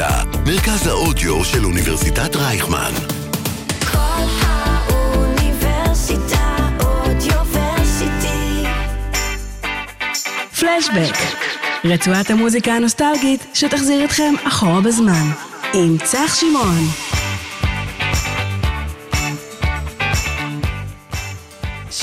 האוניברסיטה, מרכז האודיו של אוניברסיטת רייכמן. כל האוניברסיטה אודיוורסיטי. פלשבק, רצועת המוזיקה הנוסטלגית שתחזיר אתכם אחורה בזמן, עם צח שמעון.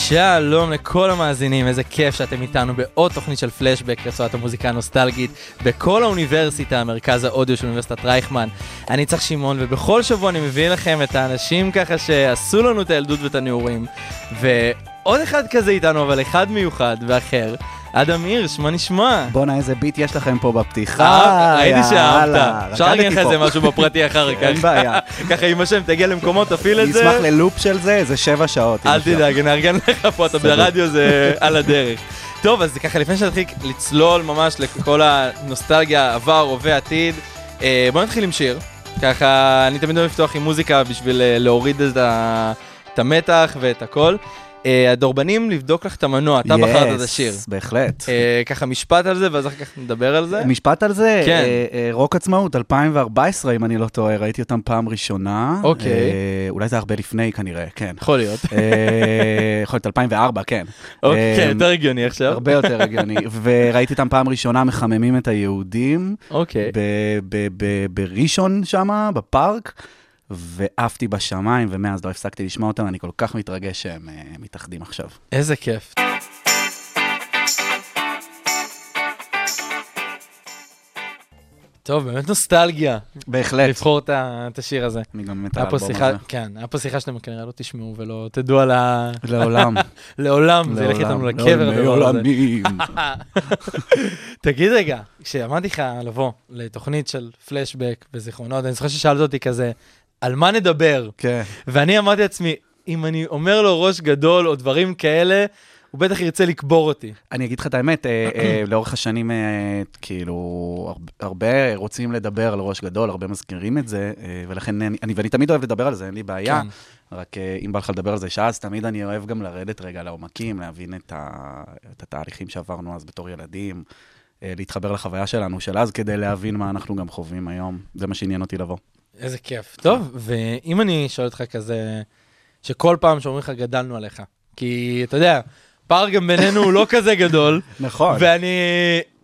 שלום לכל המאזינים, איזה כיף שאתם איתנו בעוד תוכנית של פלשבק, רצועת המוזיקה הנוסטלגית, בכל האוניברסיטה, מרכז האודיו של אוניברסיטת רייכמן. אני צריך שמעון, ובכל שבוע אני מביא לכם את האנשים ככה שעשו לנו את הילדות ואת הנעורים. ועוד אחד כזה איתנו, אבל אחד מיוחד ואחר. אדם הירש, מה נשמע? בואנה, איזה ביט יש לכם פה בפתיחה. אה, ראיתי שאהבת. אפשר להגיד לך איזה. משהו בפרטי אחר כך. אין בעיה. ככה עם השם, תגיע למקומות, תפעיל את זה. נשמח ללופ של זה, זה שבע שעות. אל. תדאג, נארגן לך פה, אתה. ברדיו זה על הדרך. טוב, אז ככה לפני שנתחיל לצלול ממש לכל הנוסטלגיה, עבר, הווה, עתיד, אה, בוא נתחיל עם שיר. ככה, אני תמיד אוהב לפתוח עם מוזיקה בשביל אה, להוריד את המתח ואת הכל. אה, הדורבנים, לבדוק לך את המנוע, אתה בחרת את Yes, השיר. בהחלט. אה, ככה משפט על זה, ואז אחר כך נדבר על זה. משפט על זה, כן. אה, אה, רוק עצמאות, 2014, אם אני לא טועה, ראיתי אותם פעם ראשונה. אוקיי. אה, אולי זה הרבה לפני כנראה, כן. יכול להיות. אה, יכול להיות 2004, כן. אוקיי, אה, כן, יותר הגיוני עכשיו. הרבה יותר הגיוני. וראיתי אותם פעם ראשונה מחממים את היהודים. אוקיי. ב- בראשון שם, בפארק, ועפתי בשמיים, ומאז לא הפסקתי לשמוע אותם, אני כל כך מתרגש שהם אה, מתאחדים עכשיו. איזה כיף. טוב, באמת נוסטלגיה. בהחלט. לבחור את השיר הזה. אני גם מת על האלבום שיחה, הזה. כן, היה פה שיחה שאתם כנראה לא תשמעו ולא תדעו על ה... לעולם. לעולם, זה ילך איתנו לקבר לעולמי הדבר הזה. עולמים. תגיד רגע, כשאמרתי לך לבוא לתוכנית של פלשבק וזיכרונות, אני זוכר ששאלת אותי כזה, על מה נדבר? כן. ואני אמרתי לעצמי, אם אני אומר לו ראש גדול או דברים כאלה, הוא בטח ירצה לקבור אותי. אני אגיד לך את האמת, אה, אה, לאורך השנים, אה, כאילו, הר- הרבה רוצים לדבר על ראש גדול, הרבה מזכירים את זה, ולכן אני, אני- ואני תמיד אוהב לדבר על זה, אין לי בעיה. כן. רק אם בא לך לדבר על זה שעה, אז תמיד אני אוהב גם לרדת רגע לעומקים, להבין את, ה, את התהליכים שעברנו אז בתור ילדים, להתחבר לחוויה שלנו של אז, כדי להבין מה אנחנו גם חווים היום. זה מה שעניין אותי לבוא. איזה כיף. טוב, ואם אני שואל אותך כזה, שכל פעם שאומרים לך גדלנו עליך, כי אתה יודע, פער גם בינינו הוא לא כזה גדול, נכון. ואני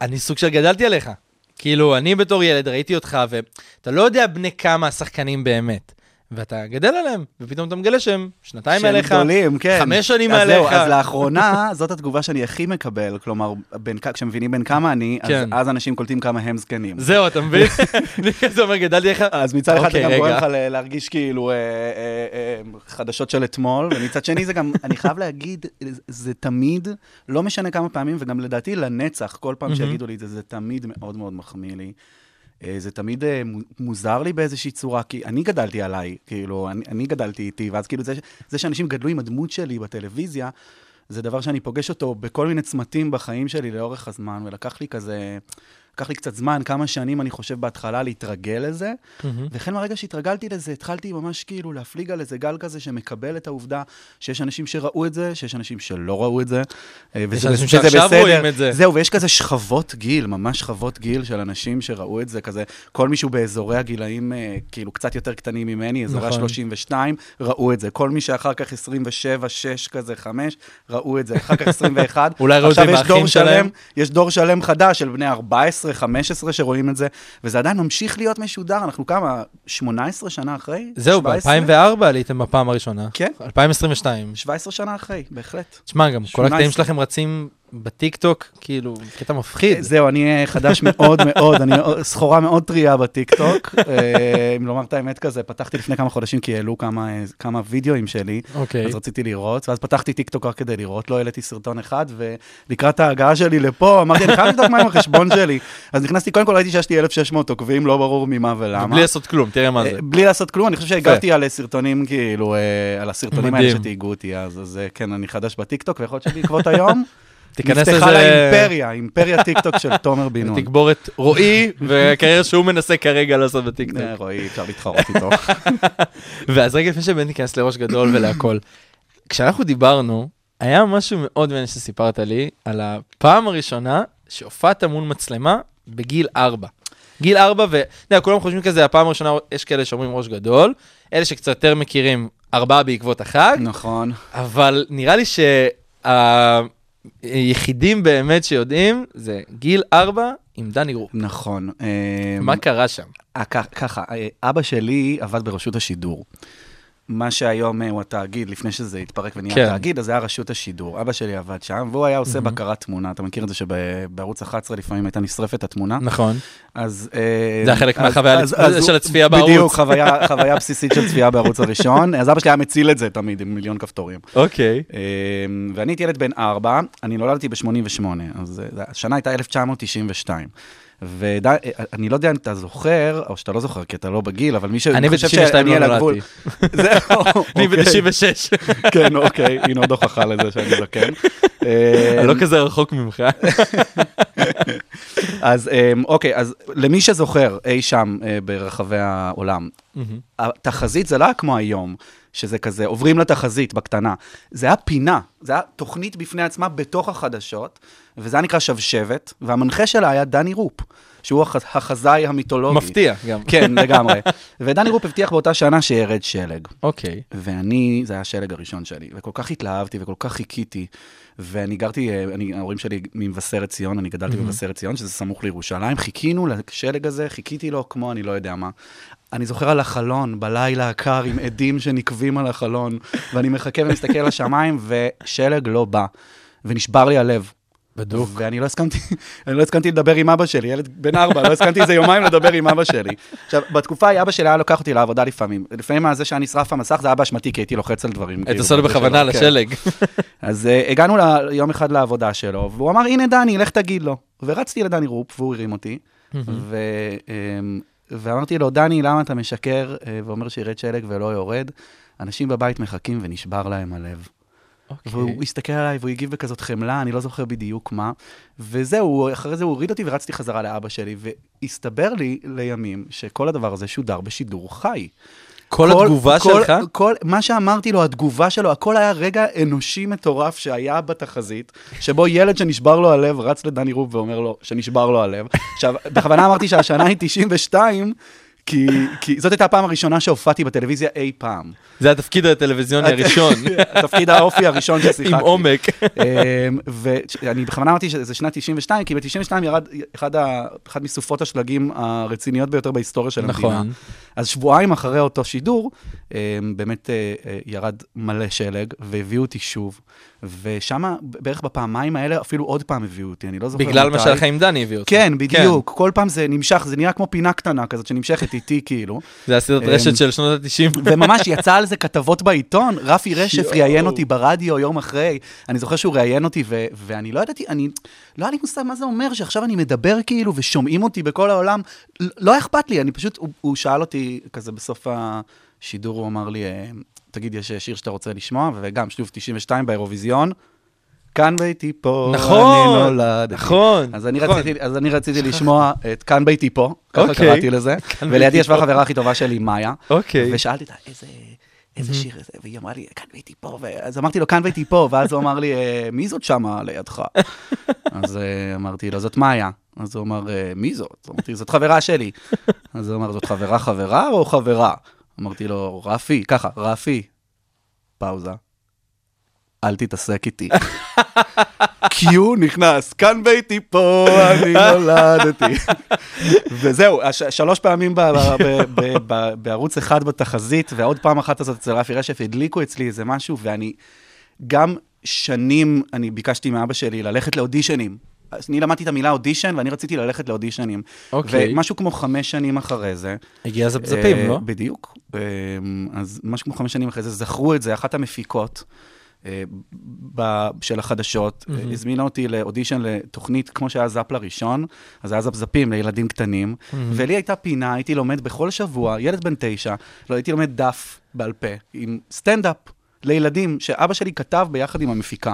אני סוג של גדלתי עליך. כאילו, אני בתור ילד ראיתי אותך, ואתה לא יודע בני כמה השחקנים באמת. ואתה גדל עליהם, ופתאום אתה מגלה שהם שנתיים שהם מעליך, גדולים, כן. חמש שנים אז זהו, מעליך. אז לאחרונה, זאת התגובה שאני הכי מקבל, כלומר, בין, כשמבינים בין כמה אני, אז, כן. אז אנשים קולטים כמה הם זקנים. זהו, אתה מבין? אני כזה אומר, גדלתי עליך. אז מצד אחד אוקיי, זה גם רגע. גורם לך להרגיש כאילו אה, אה, אה, חדשות של אתמול, ומצד שני זה גם, אני חייב להגיד, זה תמיד, לא משנה כמה פעמים, וגם לדעתי לנצח, כל פעם שיגידו לי את זה, זה תמיד מאוד מאוד מחמיא לי. אה, זה תמיד אה, מו- מוזר לי באיזושהי צורה, כי אני גדלתי עליי, כאילו, אני, אני גדלתי איתי, ואז כאילו זה, זה שאנשים גדלו עם הדמות שלי בטלוויזיה, זה דבר שאני פוגש אותו בכל מיני צמתים בחיים שלי לאורך הזמן, ולקח לי כזה, לקח לי קצת זמן, כמה שנים אני חושב בהתחלה להתרגל לזה, מהמם. והחל מהרגע שהתרגלתי לזה, התחלתי ממש כאילו להפליג על איזה גל כזה שמקבל את העובדה שיש אנשים שראו את זה, שיש אנשים שלא ראו את זה. אה, וזה- אנשים שעכשיו בסדר. רואים את זה. זהו, ויש כזה שכבות גיל, ממש שכבות גיל של אנשים שראו את זה, כזה, כל מישהו באזורי הגילאים, אה, כאילו, קצת יותר קטנים ממני, אזורי נכון. ה-32, ראו את זה. כל מי שאחר כך 27, 6 כזה, 5, ראו את זה. אחר כך 21. אולי ראו את זה עם יש האחים שלהם. יש דור שלם חדש של בני 14, 15 שרואים את זה, וזה עדיין ממשיך להיות משודר. אנחנו כמה, 18 שנה אחרי? זהו, 17? ב-2004 עליתם בפעם הראשונה. כן. 2022. 17 שנה אחרי, בהחלט. תשמע, גם כל 18. הקטעים שלכם רצים בטיקטוק, כאילו, קטע מפחיד. זהו, אני אה, חדש מאוד מאוד, אני סחורה מאוד טריה בטיקטוק. אה, אם לומר את האמת כזה, פתחתי לפני כמה חודשים כי העלו כמה, אה, כמה וידאוים שלי, אוקיי. אז רציתי לראות, ואז פתחתי טיקטוק רק כדי לראות, לא העליתי סרטון אחד, ולקראת ההגעה שלי לפה, אמרתי, אני חייב לבדוק מה עם החשבון שלי. אז נכנסתי, קודם כל ראיתי שיש לי 1,600 עוקבים, לא ברור ממה ולמה. בלי לעשות כלום, תראה מה זה. אה, בלי לעשות כלום, אני חושב שהגבתי על סרטונים, כאילו, אה, על הסרטונים האלה. שתייגו אותי אז, אז אה, כן, אני חדש בטיקטוק, ויכול להיות שבעקבות היום, תיכנס נפתחה לזה... לאימפריה, אימפריה טיקטוק של תומר בן נון. תגבור את רועי, והקריירה שהוא מנסה כרגע לעשות בטיקטוק. אה, רועי, אפשר להתחרות איתו. ואז רגע לפני שבאמת ניכנס לראש גדול ולהכל, כשאנחנו דיברנו, היה משהו מאוד מעניין שסיפרת לי על הפעם הראשונה שהופעת מול מצלמה בגיל ארבע. גיל ארבע, ואתה יודע, כולם חושבים כזה, הפעם הראשונה יש כאלה שאומרים ראש גדול, אלה שקצת יותר מכירים, ארבעה בעקבות החג, נכון. אבל נראה לי שהיחידים באמת שיודעים זה גיל ארבע עם דני רופ. נכון. מה קרה שם? אה, ככה, אה, אבא שלי עבד ברשות השידור. מה שהיום אה, הוא התאגיד, לפני שזה התפרק ונהיה כן. תאגיד, אז זה היה רשות השידור. אבא שלי עבד שם, והוא היה עושה בקרת תמונה. אתה מכיר את זה שבערוץ 11 לפעמים הייתה נשרפת התמונה? נכון. אז... אה, זה היה חלק מהחוויה אז- לצ- אז של הצפייה בערוץ. בדיוק, חוויה חוויה בסיסית של צפייה בערוץ הראשון. אז אבא שלי היה מציל את זה תמיד עם מיליון כפתורים. אוקיי. אה, ואני הייתי ילד בן ארבע, אני נולדתי ב-88, אז אה, השנה הייתה 1992. ואני לא יודע אם אתה זוכר, או שאתה לא זוכר, כי אתה לא בגיל, אבל מי ש... אני חושב ב-92 שאני לא על הגבול- נולדתי. זהו, אני אוקיי. ב-96. כן, אוקיי, הנה עוד הוכחה לזה שאני זקן. אה, אני לא כזה רחוק ממך. אז אמ, אוקיי, אז למי שזוכר אי שם אה, ברחבי העולם, התחזית זה לא כמו היום, שזה כזה, עוברים לתחזית בקטנה. זה היה פינה, זה היה תוכנית בפני עצמה בתוך החדשות, וזה היה נקרא שבשבת, והמנחה שלה היה דני רופ, שהוא הח- החזאי המיתולוגי. מפתיע גם. כן, לגמרי. ודני רופ הבטיח באותה שנה שירד שלג. אוקיי. ואני, זה היה השלג הראשון שלי, וכל כך התלהבתי וכל כך חיכיתי. ואני גרתי, אה, אני, ההורים שלי ממבשרת ציון, אני גדלתי במבשרת ציון, שזה סמוך לירושלים. חיכינו לשלג הזה, חיכיתי לו כמו אני לא יודע מה. אני זוכר על החלון, בלילה הקר, עם עדים שנקבים על החלון, ואני מחכה ומסתכל לשמיים, ושלג לא בא. ונשבר לי הלב. בדוק. ואני לא הסכמתי, אני לא הסכמתי לדבר עם אבא שלי, ילד בן ארבע, לא הסכמתי איזה יומיים לדבר עם אבא שלי. עכשיו, בתקופה ההיא אבא שלי היה לוקח אותי לעבודה לפעמים. לפעמים זה שהיה נשרף המסך, זה היה באשמתי, כי הייתי לוחץ על דברים. היית כאילו, עושה לו בכוונה שלו, כן. לשלג. אז uh, הגענו יום אחד לעבודה שלו, והוא אמר, הנה דני, לך תגיד לו. ורצתי לדני רופ, והוא הרים אותי, um, ואמרתי לו, דני, למה אתה משקר uh, ואומר שירד שלג ולא יורד? אנשים בבית מחכים ונשבר להם הלב. אוקיי. והוא הסתכל עליי והוא הגיב בכזאת חמלה, אני לא זוכר בדיוק מה. וזהו, אחרי זה הוא הוריד אותי ורצתי חזרה לאבא שלי, והסתבר לי לימים שכל הדבר הזה שודר בשידור חי. כל התגובה כל, שלך? כל, מה שאמרתי לו, התגובה שלו, הכל היה רגע אנושי מטורף שהיה בתחזית, שבו ילד שנשבר לו הלב רץ לדני רופ ואומר לו שנשבר לו הלב. עכשיו, בכוונה אמרתי שהשנה היא 92, כי, כי זאת הייתה הפעם הראשונה שהופעתי בטלוויזיה אי פעם. זה התפקיד הטלוויזיוני הראשון. תפקיד האופי הראשון ששיחקתי. עם עומק. אמ, ואני בכוונה אמרתי שזה שנת 92, כי ב-92 ירד אחד, ה, אחד מסופות השלגים הרציניות ביותר בהיסטוריה של המדינה. נכון. אז שבועיים אחרי אותו שידור, באמת אה, אה, ירד מלא שלג, והביאו אותי שוב. ושם, בערך בפעמיים האלה, אפילו עוד פעם הביאו אותי, אני לא זוכר בגלל מה לך עם דני הביא אותך. כן, בדיוק. כל פעם זה נמשך, זה נראה כמו פינה קטנה כזאת שנמשכת איתי, כאילו. זה הסרט אמ, רשת של שנות ה-90. וממש יצא על זה כתבות בעיתון, רפי רשף. ראיין אותי ברדיו יום אחרי, אני זוכר שהוא ראיין אותי, ו- ואני לא ידעתי, אני, לא היה לי מושג מה זה אומר, שעכשיו אני מדבר כאילו, ושומעים אותי בכל העולם, לא אכפת לי, אני פשוט, הוא, הוא שאל אותי כזה בסוף השידור, הוא אמר לי, אה, תגיד, יש שיר שאתה רוצה לשמוע, וגם שוב 92 באירוויזיון. כאן ביתי פה, נכון, אני נולדתי. נכון, אז אני נכון. רציתי, אז אני רציתי לשמוע את כאן ביתי פה, ככה אוקיי. קראתי לזה, ולידי ביתי ישבה פה. חברה הכי טובה שלי, מאיה, אוקיי. ושאלתי אותה, איזה, איזה שיר זה? והיא אמרה לי, כאן והייתי פה, אז אמרתי לו, כאן והייתי פה, ואז הוא אמר לי, "אה, מי זאת שמה לידך? אז אה, אמרתי לו, זאת מאיה. אז הוא אמר, "אה, מי זאת? אמרתי, זאת חברה שלי. אז הוא אמר, זאת חברה חברה או חברה? אמרתי לו, רפי, ככה, רפי, פאוזה. אל תתעסק איתי. קיו נכנס, כאן ביתי פה, אני נולדתי. וזהו, שלוש פעמים בערוץ אחד בתחזית, ועוד פעם אחת הזאת אצל רפי רשף, הדליקו אצלי איזה משהו, ואני גם שנים, אני ביקשתי מאבא שלי ללכת לאודישנים. אני למדתי את המילה אודישן, ואני רציתי ללכת לאודישנים. אוקיי. ומשהו כמו חמש שנים אחרי זה, הגיע זפזפים, אה, לא? בדיוק. אה, אז משהו כמו חמש שנים אחרי זה, זכרו את זה, אחת המפיקות אה, של החדשות, אה, הזמינה אותי לאודישן לתוכנית כמו שהיה זאפ לראשון, אז היה זפזפים לילדים קטנים, ולי הייתה פינה, הייתי לומד בכל שבוע, ילד בן תשע, לא הייתי לומד דף בעל פה, עם סטנדאפ לילדים, שאבא שלי כתב ביחד עם המפיקה.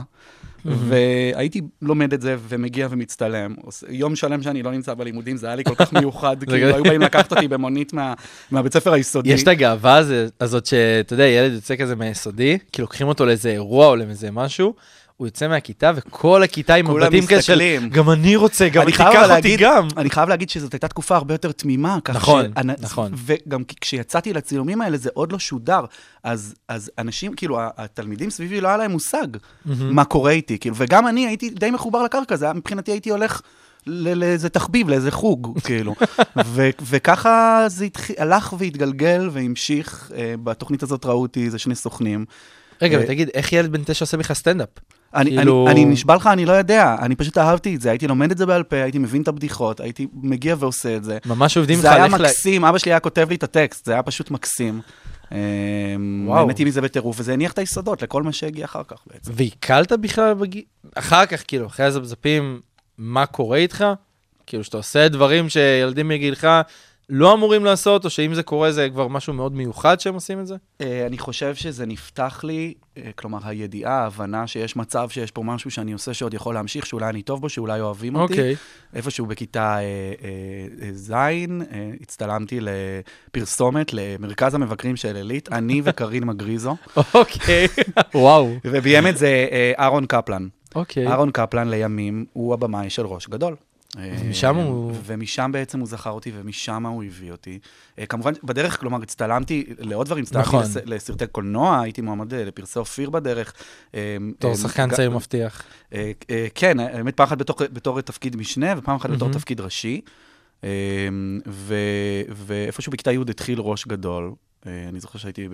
והייתי לומד את זה ומגיע ומצטלם. יום שלם שאני לא נמצא בלימודים, זה היה לי כל כך מיוחד, כאילו היו באים לקחת אותי במונית מה- מהבית ספר היסודי. יש את הגאווה הזאת שאתה יודע, ילד יוצא כזה מהיסודי, כי לוקחים אותו לאיזה אירוע או לאיזה משהו, הוא יוצא מהכיתה וכל הכיתה עם מבטים כזה של. גם אני רוצה, גם אני תיקח חייב אותי להגיד- גם. אני חייב להגיד שזאת הייתה תקופה הרבה יותר תמימה. נכון, שאנ- נכון. וגם כשיצאתי לצילומים האלה זה עוד לא שודר. אז, אז אנשים, כאילו, התלמידים סביבי לא היה להם מושג מה קורה איתי. כאילו, וגם אני הייתי די מחובר לקרקע, זה מבחינתי הייתי הולך לאיזה תחביב, לאיזה חוג, כאילו. ו- וככה זה התחיל, הלך והתגלגל והמשיך. אה, בתוכנית הזאת ראו אותי איזה שני סוכנים. רגע, אה, ותגיד, איך ילד בן תשע עושה בכלל סטנדאפ? אני, כאילו- אני, אני נשבע לך, אני לא יודע, אני פשוט אהבתי את זה, הייתי לומד את זה בעל פה, הייתי מבין את הבדיחות, הייתי מגיע ועושה את זה. ממש עובדים זה לך היה איך ל- מקסים, אבא שלי היה כותב לי את הטקסט, זה היה פשוט מקסים. אמ, וואו. נהניתי מזה בטירוף, וזה הניח את היסודות לכל מה שהגיע אחר כך בעצם. ועיכלת בכלל בגיל... אחר כך, כאילו, אחרי הזפזפים, מה קורה איתך? כאילו, שאתה עושה דברים שילדים מגילך לא אמורים לעשות, או שאם זה קורה זה כבר משהו מאוד מיוחד שהם עושים את זה? אה, אני חושב שזה נפתח לי, אה, כלומר, הידיעה, ההבנה שיש מצב שיש פה משהו שאני עושה שעוד יכול להמשיך, שאולי אני טוב בו, שאולי אוהבים אותי. אוקיי. איפשהו בכיתה אה, ז', הצטלמתי לפרסומת למרכז המבקרים של עילית, אני וקרין מגריזו, אוקיי. וואו. וביים את זה אה, אהרון קפלן. אוקיי. אהרון קפלן לימים הוא הבמאי של ראש גדול. ומשם אה, הוא- ומשם בעצם הוא זכר אותי, ומשם הוא הביא אותי. אה, כמובן, בדרך, כלומר, הצטלמתי לעוד דברים, הצטלמתי נכון. לס- לסרטי קולנוע, הייתי מועמד אה, לפרסי אופיר בדרך. בתור שחקן צעיר מבטיח. כן, האמת, פעם אחת בתור, בתור תפקיד משנה, ופעם אחת בתור. תפקיד ראשי. ואיפשהו בכיתה י' התחיל ראש גדול. אה, אני זוכר שהייתי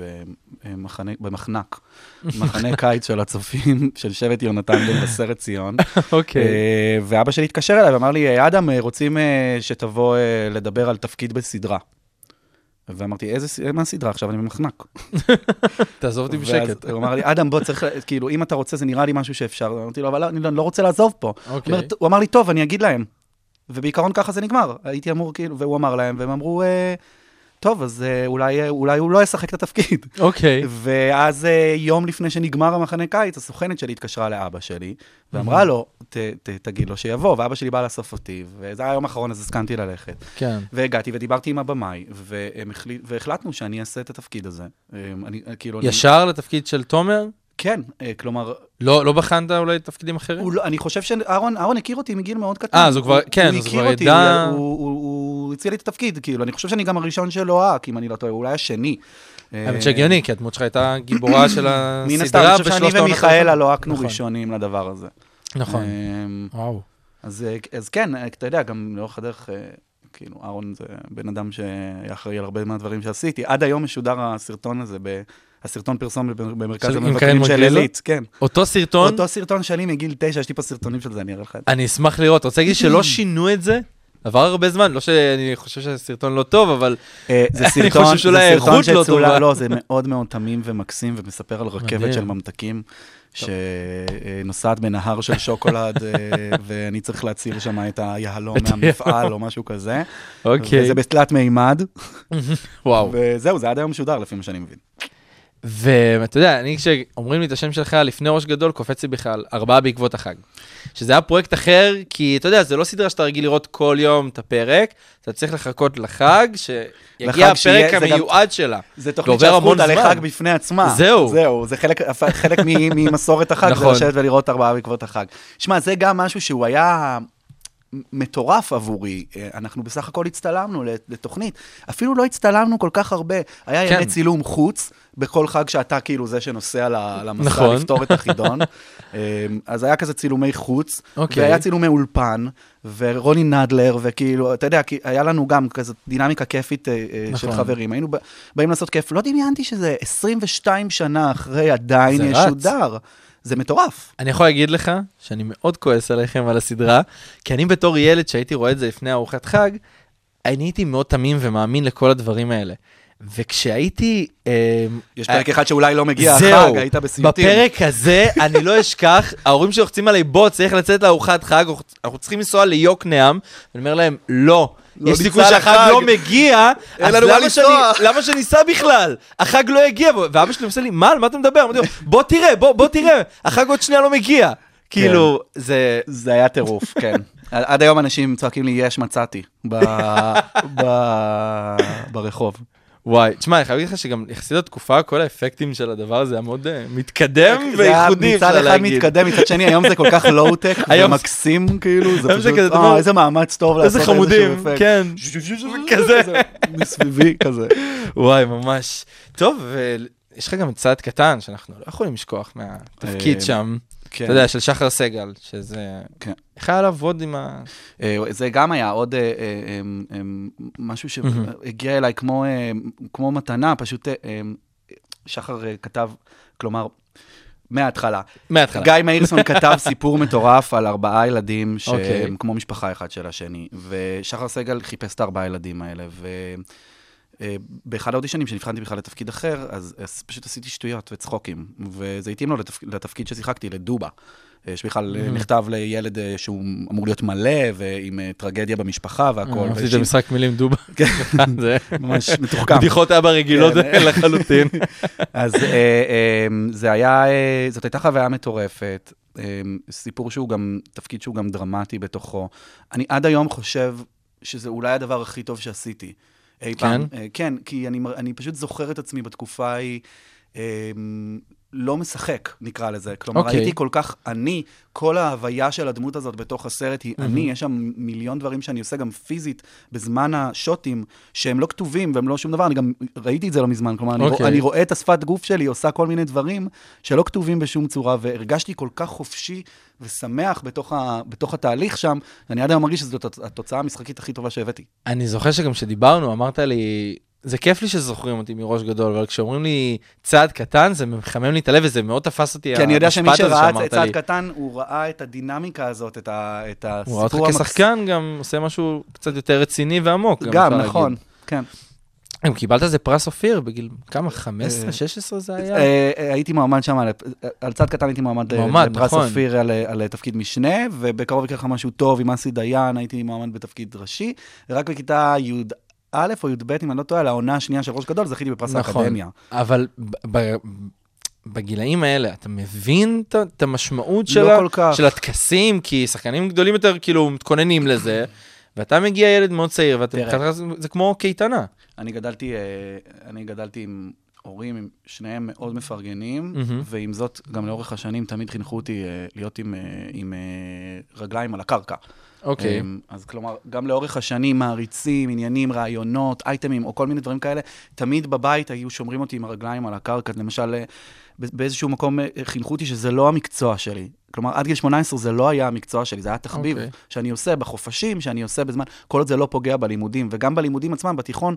במחנה, במחנק, מחנה קיץ של הצופים, של שבט יונתן במבשרת ציון. אוקיי. אה, ואבא שלי התקשר אליי ואמר לי, אדם, אה, רוצים אה, שתבוא אה, לדבר על תפקיד בסדרה. ואמרתי, איזה, מה הסדרה עכשיו? אני במחנק. תעזוב אותי בשקט. הוא אמר לי, אדם, בוא, צריך, כאילו, אם אתה רוצה, זה נראה לי משהו שאפשר. אמרתי לו, אבל אני לא- לא רוצה לעזוב פה. אוקיי. הוא אמר לי, טוב, אני אגיד להם. ובעיקרון ככה זה נגמר. הייתי אמור, כאילו, והוא אמר להם, והם אמרו, אה, טוב, אז אה, אולי, אה, אולי הוא לא ישחק את התפקיד. אוקיי. ואז אה, יום לפני שנגמר המחנה קיץ, הסוכנת שלי התקשרה לאבא שלי, ואמרה לו, "ת- ת- תגיד לו שיבוא, ואבא שלי בא לאסוף אותי, וזה היה היום האחרון, אז הסכמתי ללכת. כן. והגעתי ודיברתי עם הבמאי, והחלטנו שאני אעשה את התפקיד הזה. אני, כאילו, אני- ישר לתפקיד של תומר? כן, אה, כלומר, לא לא בחנת אולי תפקידים אחרים? הוא לא, אני חושב שאהרון אהרון הכיר אותי מגיל מאוד קטן. אה, אז הוא כבר- כן, אז הוא כבר ידע- הוא, הוא, הוא, הוא הציע לי את התפקיד, כאילו, אני חושב שאני גם הראשון שלו אהק, אם אני לא טועה, אולי השני. האמת אה, שהגיוני, כי הדמות שלך הייתה גיבורה של מן הסתם, הסדרה אני חושב שאני ומיכאלה. לא אהקנו נכון. ראשונים לדבר הזה. נכון. אמ, וואו. אז, אה, אז כן, אה, אתה יודע, גם לאורך הדרך, אה, כאילו, אהרון זה בן אדם שהיה אחראי על הרבה מהדברים שעשיתי. עד היום משודר הסרטון הזה, ב- הסרטון פרסום במרכז המבקרים של? עילית, כן. אותו סרטון, אותו סרטון שלי מגיל תשע, יש לי פה סרטונים של זה, אני אראה לך את זה. אני אשמח לראות. רוצה להגיד שלא שינו את זה? עבר הרבה זמן, לא שאני חושב שהסרטון לא טוב, אבל אה, זה אני סרטון, חושב שאולי האיכות לא טובה. לא, זה מאוד מאוד תמים ומקסים, ומספר על רכבת. של ממתקים, שנוסעת בנהר של שוקולד, אה, ואני צריך להציל שם את היהלום מהמפעל או משהו כזה. אוקיי. וזה בתלת מימד, וואו. וזהו, זה עד היום משודר, לפי מה שאני מבין. ואתה יודע, אני כשאומרים לי את השם שלך לפני ראש גדול, קופץ לי בכלל ארבעה בעקבות החג. שזה היה פרויקט אחר, כי אתה יודע, זה לא סדרה שאתה רגיל לראות כל יום את הפרק, אתה צריך לחכות לחג, שיגיע לחג הפרק זה גם- המיועד שלה. זה תוכנית שהפכו אותה זמן. לחג בפני עצמה. זהו. זהו, זה חלק, חלק ממסורת החג, זה נכון. לשבת ולראות ארבעה בעקבות החג. שמע, זה גם משהו שהוא היה מטורף עבורי. אה, אנחנו בסך הכל הצטלמנו לתוכנית. אפילו לא הצטלמנו כל כך הרבה. היה כן. ימי צילום חוץ, בכל חג שאתה כאילו זה שנוסע ל- למסע נכון. לפתור את החידון. אה, אז היה כזה צילומי חוץ, אוקיי. והיה צילומי אולפן, ורוני נדלר, וכאילו, אתה יודע, היה לנו גם כזאת דינמיקה כיפית אה, אה, של נכון. חברים. היינו באים לעשות כיף. לא דמיינתי שזה 22 שנה אחרי עדיין. ישודר. זה מטורף. אני יכול להגיד לך שאני מאוד כועס עליכם על הסדרה, כי אני בתור ילד שהייתי רואה את זה לפני ארוחת חג, אני הייתי מאוד תמים ומאמין לכל הדברים האלה. וכשהייתי... אה, יש פרק אחד שאולי לא מגיע החג, היית בסיוטים. בפרק הזה אני לא אשכח, ההורים שלי לוחצים עליי, בוא, צריך לצאת לארוחת חג, אנחנו צריכים לנסוע ליוקנעם, ואני אומר להם, לא. לא יש סיכוי שהחג. לא מגיע, אז למה שאני-. למה שניסע בכלל? החג לא הגיע, ואבא שלי עושה לי, מה, על מה אתה מדבר? אמרתי לו, בוא תראה, בוא בוא תראה, החג עוד שנייה לא מגיע. כאילו, זה... זה היה טירוף, כן. עד היום אנשים צועקים לי, יש, מצאתי, ברחוב. וואי, תשמע, אני חייב להגיד לך שגם יחסית לתקופה, כל האפקטים של הדבר הזה היה מאוד אה, מתקדם זה היה וייחודי, מצד אפשר אחד להגיד. מתקדם, מצד שני היום זה כל כך לואו-טק ומקסים, כאילו, זה פשוט, אה, איזה מאמץ טוב לעשות איזה איזשהו חמודים, אפקט. כן, כזה. מסביבי כזה. וואי, ממש. טוב, ויש לך גם צעד קטן, שאנחנו לא יכולים לשכוח מהתפקיד אה, שם, כן. אתה יודע, של שחר סגל, שזה... כן. איך היה לעבוד עם ה... אה, זה גם היה עוד אה, אה, אה, משהו שהגיע אליי כמו, כמו מתנה, פשוט אה, שחר כתב, כלומר, מההתחלה. מההתחלה. גיא מאירסון כתב סיפור מטורף על ארבעה ילדים שהם אוקיי. כמו משפחה אחד של השני, ושחר סגל חיפש את הארבעה ילדים האלה, ובאחד האודישנים שנבחנתי בכלל לתפקיד אחר, אז, אז פשוט עשיתי שטויות וצחוקים, וזה התאים לו לתפ... לתפקיד ששיחקתי, לדובה. אה, שבכלל Mm-hmm. נכתב לילד אה, שהוא אמור להיות מלא, ועם אה, טרגדיה במשפחה והכול. עשיתי את המשחק מילים דובה. זה ממש מתוחכם. בדיחות אבא רגילות כן. לחלוטין. אז אה, אה, זה היה, אה, זאת הייתה חוויה מטורפת. אה, סיפור שהוא גם, תפקיד שהוא גם דרמטי בתוכו. אני עד היום חושב שזה אולי הדבר הכי טוב שעשיתי. אי פעם. אה, כן, כי אני, אני פשוט זוכר את עצמי בתקופה ההיא. לא משחק, נקרא לזה. כלומר, אוקיי. הייתי כל כך אני, כל ההוויה של הדמות הזאת בתוך הסרט היא אני, יש שם מיליון דברים שאני עושה גם פיזית בזמן השוטים, שהם לא כתובים והם לא שום דבר, אני גם ראיתי את זה לא מזמן, כלומר, אני, רוא, אוקיי. אני רואה את השפת גוף שלי עושה כל מיני דברים שלא כתובים בשום צורה, והרגשתי כל כך חופשי ושמח בתוך, ה, בתוך התהליך שם, ואני עד היום מרגיש שזאת הת- התוצאה המשחקית הכי טובה שהבאתי. אני זוכר שגם כשדיברנו, אמרת לי, זה כיף לי שזוכרים אותי מראש גדול, אבל כשאומרים לי צעד קטן, זה מחמם לי את הלב, וזה מאוד תפס אותי, כי אני יודע שמי שראה את צעד. קטן, הוא ראה את הדינמיקה הזאת, את, ה, את הוא ראה אותך הסיפור כשחקן, גם עושה משהו קצת יותר רציני ועמוק. גם, נכון, להגיד. כן. גם קיבלת איזה פרס אופיר בגיל, כמה? 15, 16 זה היה? אה, אה, הייתי מועמד שם, על- צד קטן הייתי מועמד לפרס נכון. אופיר על, על תפקיד משנה, ובקרוב יקרה לך משהו טוב עם אסי דיין, הייתי מועמד בתפקיד ראשי, ורק בכיתה י"א או י"ב, אם אני לא טועה, על העונה השנייה של ראש גדול, זכיתי בפרס נכון. האקדמיה. אבל ב- ב- בגילאים האלה, אתה מבין את- המשמעות לא של כל כך. של הטקסים? כי שחקנים גדולים יותר כאילו מתכוננים לזה, ואתה מגיע ילד מאוד צעיר, ואתה. מבחינתך זה- כמו קייטנה. אני גדלתי, אה, אני גדלתי עם הורים, עם שניהם מאוד מפרגנים, מהמם. ועם זאת, גם לאורך השנים תמיד חינכו אותי אה, להיות עם, אה, עם רגליים על הקרקע. אוקיי. אמ, אז כלומר, גם לאורך השנים, מעריצים, עניינים, רעיונות, אייטמים, או כל מיני דברים כאלה, תמיד בבית היו שומרים אותי עם הרגליים על הקרקע. למשל, אה, באיזשהו מקום אה, חינכו אותי שזה לא המקצוע שלי. כלומר, עד גיל 18 זה לא היה המקצוע שלי, זה היה תחביב אוקיי. שאני עושה בחופשים, שאני עושה בזמן, כל עוד זה לא פוגע בלימודים. וגם בלימודים עצמם, בתיכון,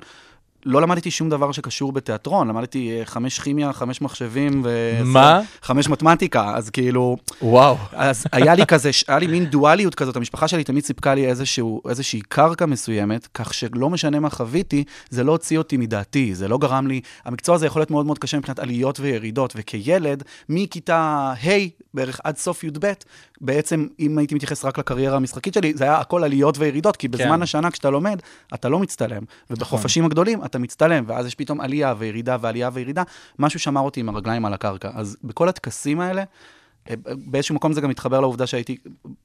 לא למדתי שום דבר שקשור בתיאטרון, למדתי אה, חמש כימיה, חמש מחשבים ו... מה? חמש מתמטיקה, אז כאילו... וואו. אז היה לי כזה, היה לי מין דואליות כזאת, המשפחה שלי תמיד סיפקה לי איזשהו, איזושהי קרקע מסוימת, כך שלא משנה מה חוויתי, זה לא הוציא אותי מדעתי, זה לא גרם לי, המקצוע הזה יכול להיות מאוד מאוד קשה מבחינת עליות וירידות, וכילד, מכיתה ה' בערך עד סוף י"ב, בעצם, אם הייתי מתייחס רק לקריירה המשחקית שלי, זה היה הכל עליות וירידות, כי בזמן כן. השנה כשאתה לומד, אתה לא מצטלם, ובחופשים הגדולים אתה מצטלם, ואז יש פתאום עלייה וירידה ועלייה וירידה, משהו שמר אותי עם הרגליים על הקרקע. אז בכל הטקסים האלה, אה, באיזשהו מקום זה גם מתחבר לעובדה שהייתי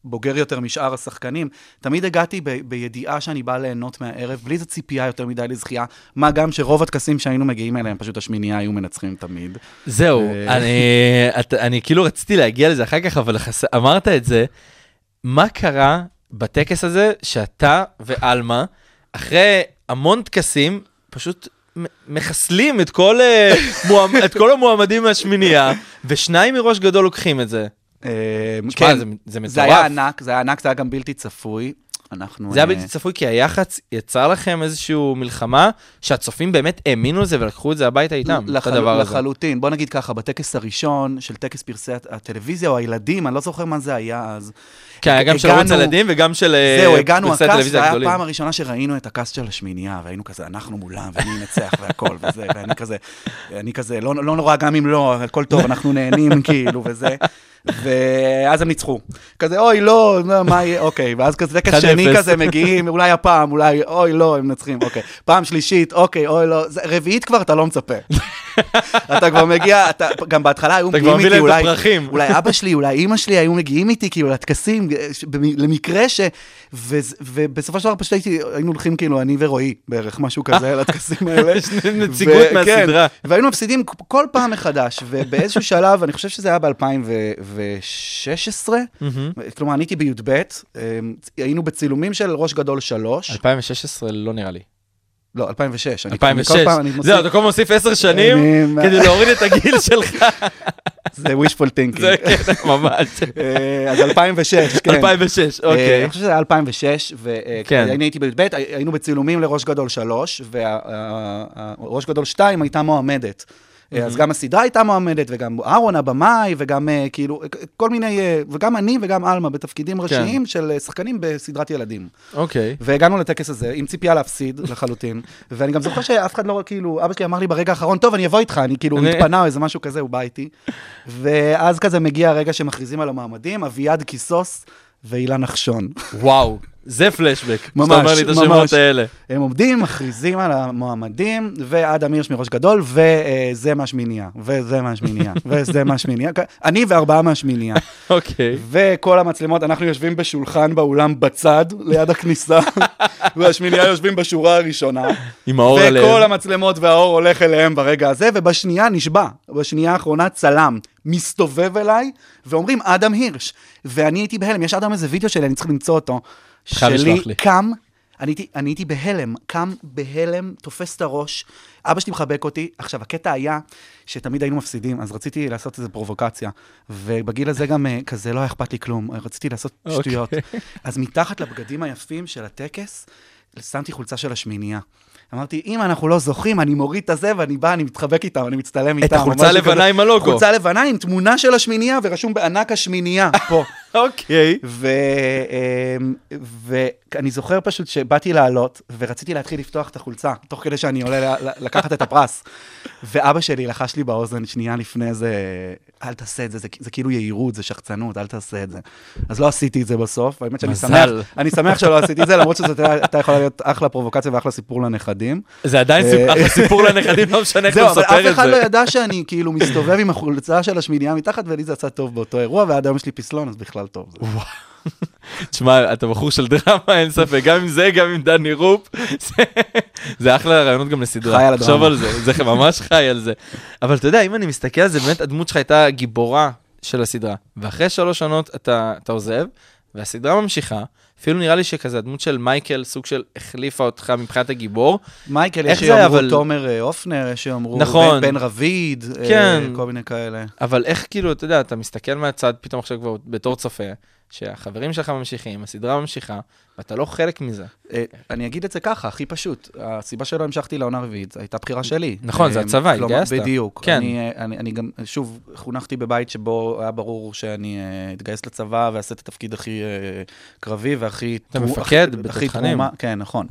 בוגר יותר משאר השחקנים. תמיד הגעתי ב- בידיעה שאני בא ליהנות מהערב, בלי איזו ציפייה יותר מדי לזכייה, מה גם שרוב הטקסים שהיינו מגיעים אליהם, פשוט השמינייה היו מנצחים תמיד. זהו, אה. אני, את, אני כאילו רציתי להגיע לזה אחר כך, אבל חס... אמרת את זה. מה קרה בטקס הזה שאתה ועלמה, אחרי המון טקסים, פשוט מחסלים את כל, אה, מועמ... את כל המועמדים מהשמינייה, ושניים מראש גדול לוקחים את זה. תשמע, כן, זה, זה מטורף. זה היה ענק, זה היה ענק, זה היה גם בלתי צפוי. אנחנו... זה היה אה, בלתי צפוי, כי היח"צ יצר לכם איזושהי מלחמה, שהצופים באמת האמינו לזה ולקחו את זה הביתה איתם, את לחל... הדבר הזה. לחלוטין. בוא נגיד ככה, בטקס הראשון של טקס פרסי הט- הטלוויזיה או הילדים, אני לא זוכר מה זה היה אז. כן, היה גם של ערוץ הילדים וגם של אה, זהו, הגענו, הקאסט, היה הגדולים. הפעם הראשונה שראינו את הקאסט של השמינייה, והיינו כזה, אנחנו מולם, ומי ינצח והכל, וזה, ואני כזה, אני כזה, לא, לא נורא גם אם לא, הכל טוב, אנחנו נהנים, כאילו, וזה. ואז הם ניצחו. כזה, אוי, לא, לא, מה יהיה, אוקיי, ואז כזה טקס 1-0. שני כזה מגיעים, אולי הפעם, אולי, אוי, לא, הם מנצחים, אוקיי. פעם שלישית, אוקיי, אוי, לא, רביעית כבר אתה לא מצפה. אתה כבר מגיע, אתה, גם בהתחלה היו אתה מגיעים כבר מביא איתי, להם את אולי, הפרחים. אולי אבא שלי, אולי אימא שלי היו מגיעים איתי, כאילו, לטקסים, במ- למקרה ש... ו, ובסופו של דבר פשוט הייתי, היינו הולכים, כאילו, אני ורועי, בערך, משהו כזה, לטקסים האלה. יש נציגות ו- מהסדרה. כן, והיינו מפסידים כל פעם מחדש, ובאיזשהו שלב, אני חושב שזה היה ב-2016, מהמם. כלומר, אני הייתי בי"ב, אה, היינו בצילומים של ראש גדול 3, 2016 לא נראה לי. לא, 2006. אני- 2006. כל פעם אני מוסיף- זהו, אתה כל הזמן מוסיף עשר שנים כדי להוריד את הגיל שלך. זה wishful thinking. זה כן, ממש. אה, אז 2006, כן. 2006, אה, אוקיי. אני חושב שזה היה 2006, כן. ואני הייתי בי"ב, היינו בצילומים לראש גדול 3, וראש גדול 2 הייתה מועמדת. אה, אז גם הסדרה הייתה מועמדת, וגם אהרון הבמאי, וגם אה, כאילו, כל מיני, אה, וגם אני וגם עלמה בתפקידים ראשיים של אה, שחקנים בסדרת ילדים. אוקיי. והגענו לטקס הזה עם ציפייה להפסיד לחלוטין, ואני גם זוכר שאף אחד לא, כאילו, אבא שלי אמר לי ברגע האחרון, טוב, אני אבוא איתך, אני כאילו, התפנה או איזה משהו כזה, הוא בא איתי. ואז כזה מגיע הרגע שמכריזים על המועמדים, אביעד קיסוס ואילן נחשון. וואו, זה פלשבק. שאתה אומר לי את השמות. האלה. הם עומדים, מכריזים על המועמדים, ואדם הירש מראש גדול, וזה מהשמינייה, וזה מהשמינייה, וזה מהשמינייה, אני וארבעה מהשמינייה. אוקיי. וכל המצלמות, אנחנו יושבים בשולחן באולם בצד, ליד הכניסה, והשמינייה יושבים בשורה הראשונה. עם האור וכל עליהם. המצלמות והאור הולך אליהם ברגע הזה, ובשנייה נשבע, בשנייה האחרונה צלם מסתובב אליי, ואומרים אדם הירש. ואני הייתי בהלם, יש אדם איזה וידאו שלי, אני צריך למצוא אותו. שלי. קם, אני הייתי, אני הייתי בהלם, קם בהלם, תופס את הראש, אבא שלי מחבק אותי. עכשיו, הקטע היה שתמיד היינו מפסידים, אז רציתי לעשות איזו פרובוקציה. ובגיל הזה גם אה, כזה לא היה אכפת לי כלום, רציתי לעשות אוקיי. שטויות. אז מתחת לבגדים היפים של הטקס, שמתי חולצה של השמינייה. אמרתי, אם אנחנו לא זוכים, אני מוריד את הזה, ואני בא, אני מתחבק איתם, אני מצטלם איתם. את החולצה הלבנה. עם הלוגו. חולצה לבנה עם תמונה של השמינייה, ורשום בענק השמינייה, פה. אוקיי. ואני זוכר פשוט שבאתי לעלות, ורציתי להתחיל לפתוח את החולצה, תוך כדי שאני עולה לקחת את הפרס. ואבא שלי לחש לי באוזן שנייה לפני זה, אל תעשה את זה, זה, זה כאילו יהירות, זה שחצנות, אל תעשה את זה. אז לא עשיתי את זה בסוף, האמת שאני. שמח, אני שמח שלא עשיתי את זה, למרות שזאת הייתה יכולה להיות אחלה פרובוקציה ואחלה סיפור לנכדים. זה עדיין אה, אחלה סיפור לנכדים, לא משנה איך זהו, אתה אבל מספר אף את אחד לא זה. ידע שאני כאילו מסתובב עם החולצה של השמינייה מתחת, ולי זה יצא טוב באותו אירוע, ועד היום יש לי פסלון, אז בכלל טוב. זה. תשמע, אתה בחור של דרמה, אין ספק, גם עם זה, גם עם דני רופ. זה- זה אחלה רעיונות גם לסדרה. חי על תחשוב הדרמה. על זה, זה ממש חי על זה. אבל אתה יודע, אם אני מסתכל על זה, באמת הדמות שלך הייתה גיבורה של הסדרה. ואחרי שלוש עונות אתה אתה עוזב, והסדרה ממשיכה. אפילו נראה לי שכזה הדמות של מייקל, סוג של החליפה אותך מבחינת הגיבור. מייקל, יש שיאמרו אבל- תומר אה, אופנר, יש שיאמרו נכון. בן בן רביד, אה, כן. כל מיני כאלה. אבל איך כאילו, אתה יודע, אתה מסתכל מהצד פתאום עכשיו כבר בתור צופה, שהחברים שלך ממשיכים, הסדרה ממשיכה, ואתה לא חלק מזה. אה, אני אגיד את זה ככה, הכי פשוט. הסיבה שלא המשכתי לעונה רביעית, הייתה בחירה שלי. נכון, זה אה, הצבא, התגייסת. בדיוק. כן. אני, אה, אני, גם, שוב, חונכתי בבית שבו היה ברור שאני אתגייס לצבא ואעשה את התפקיד הכי קרבי והכי... אתה מפקד בתותחנים. כן, נכון.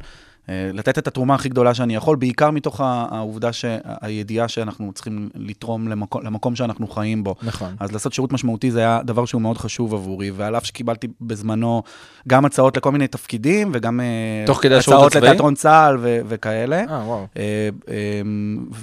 אה, לתת את התרומה הכי גדולה שאני יכול, בעיקר מתוך העובדה, שה- הידיעה שאנחנו צריכים לתרום למקום, למקום שאנחנו חיים בו. נכון. אז לעשות שירות משמעותי זה היה דבר שהוא מאוד חשוב עבורי, ועל אף שקיבלתי בזמנו גם הצעות לכל מיני תפקידים, וגם אה, הצעות? לתיאטרון צה"ל ו- וכאלה. אה, וואו. אה, אה,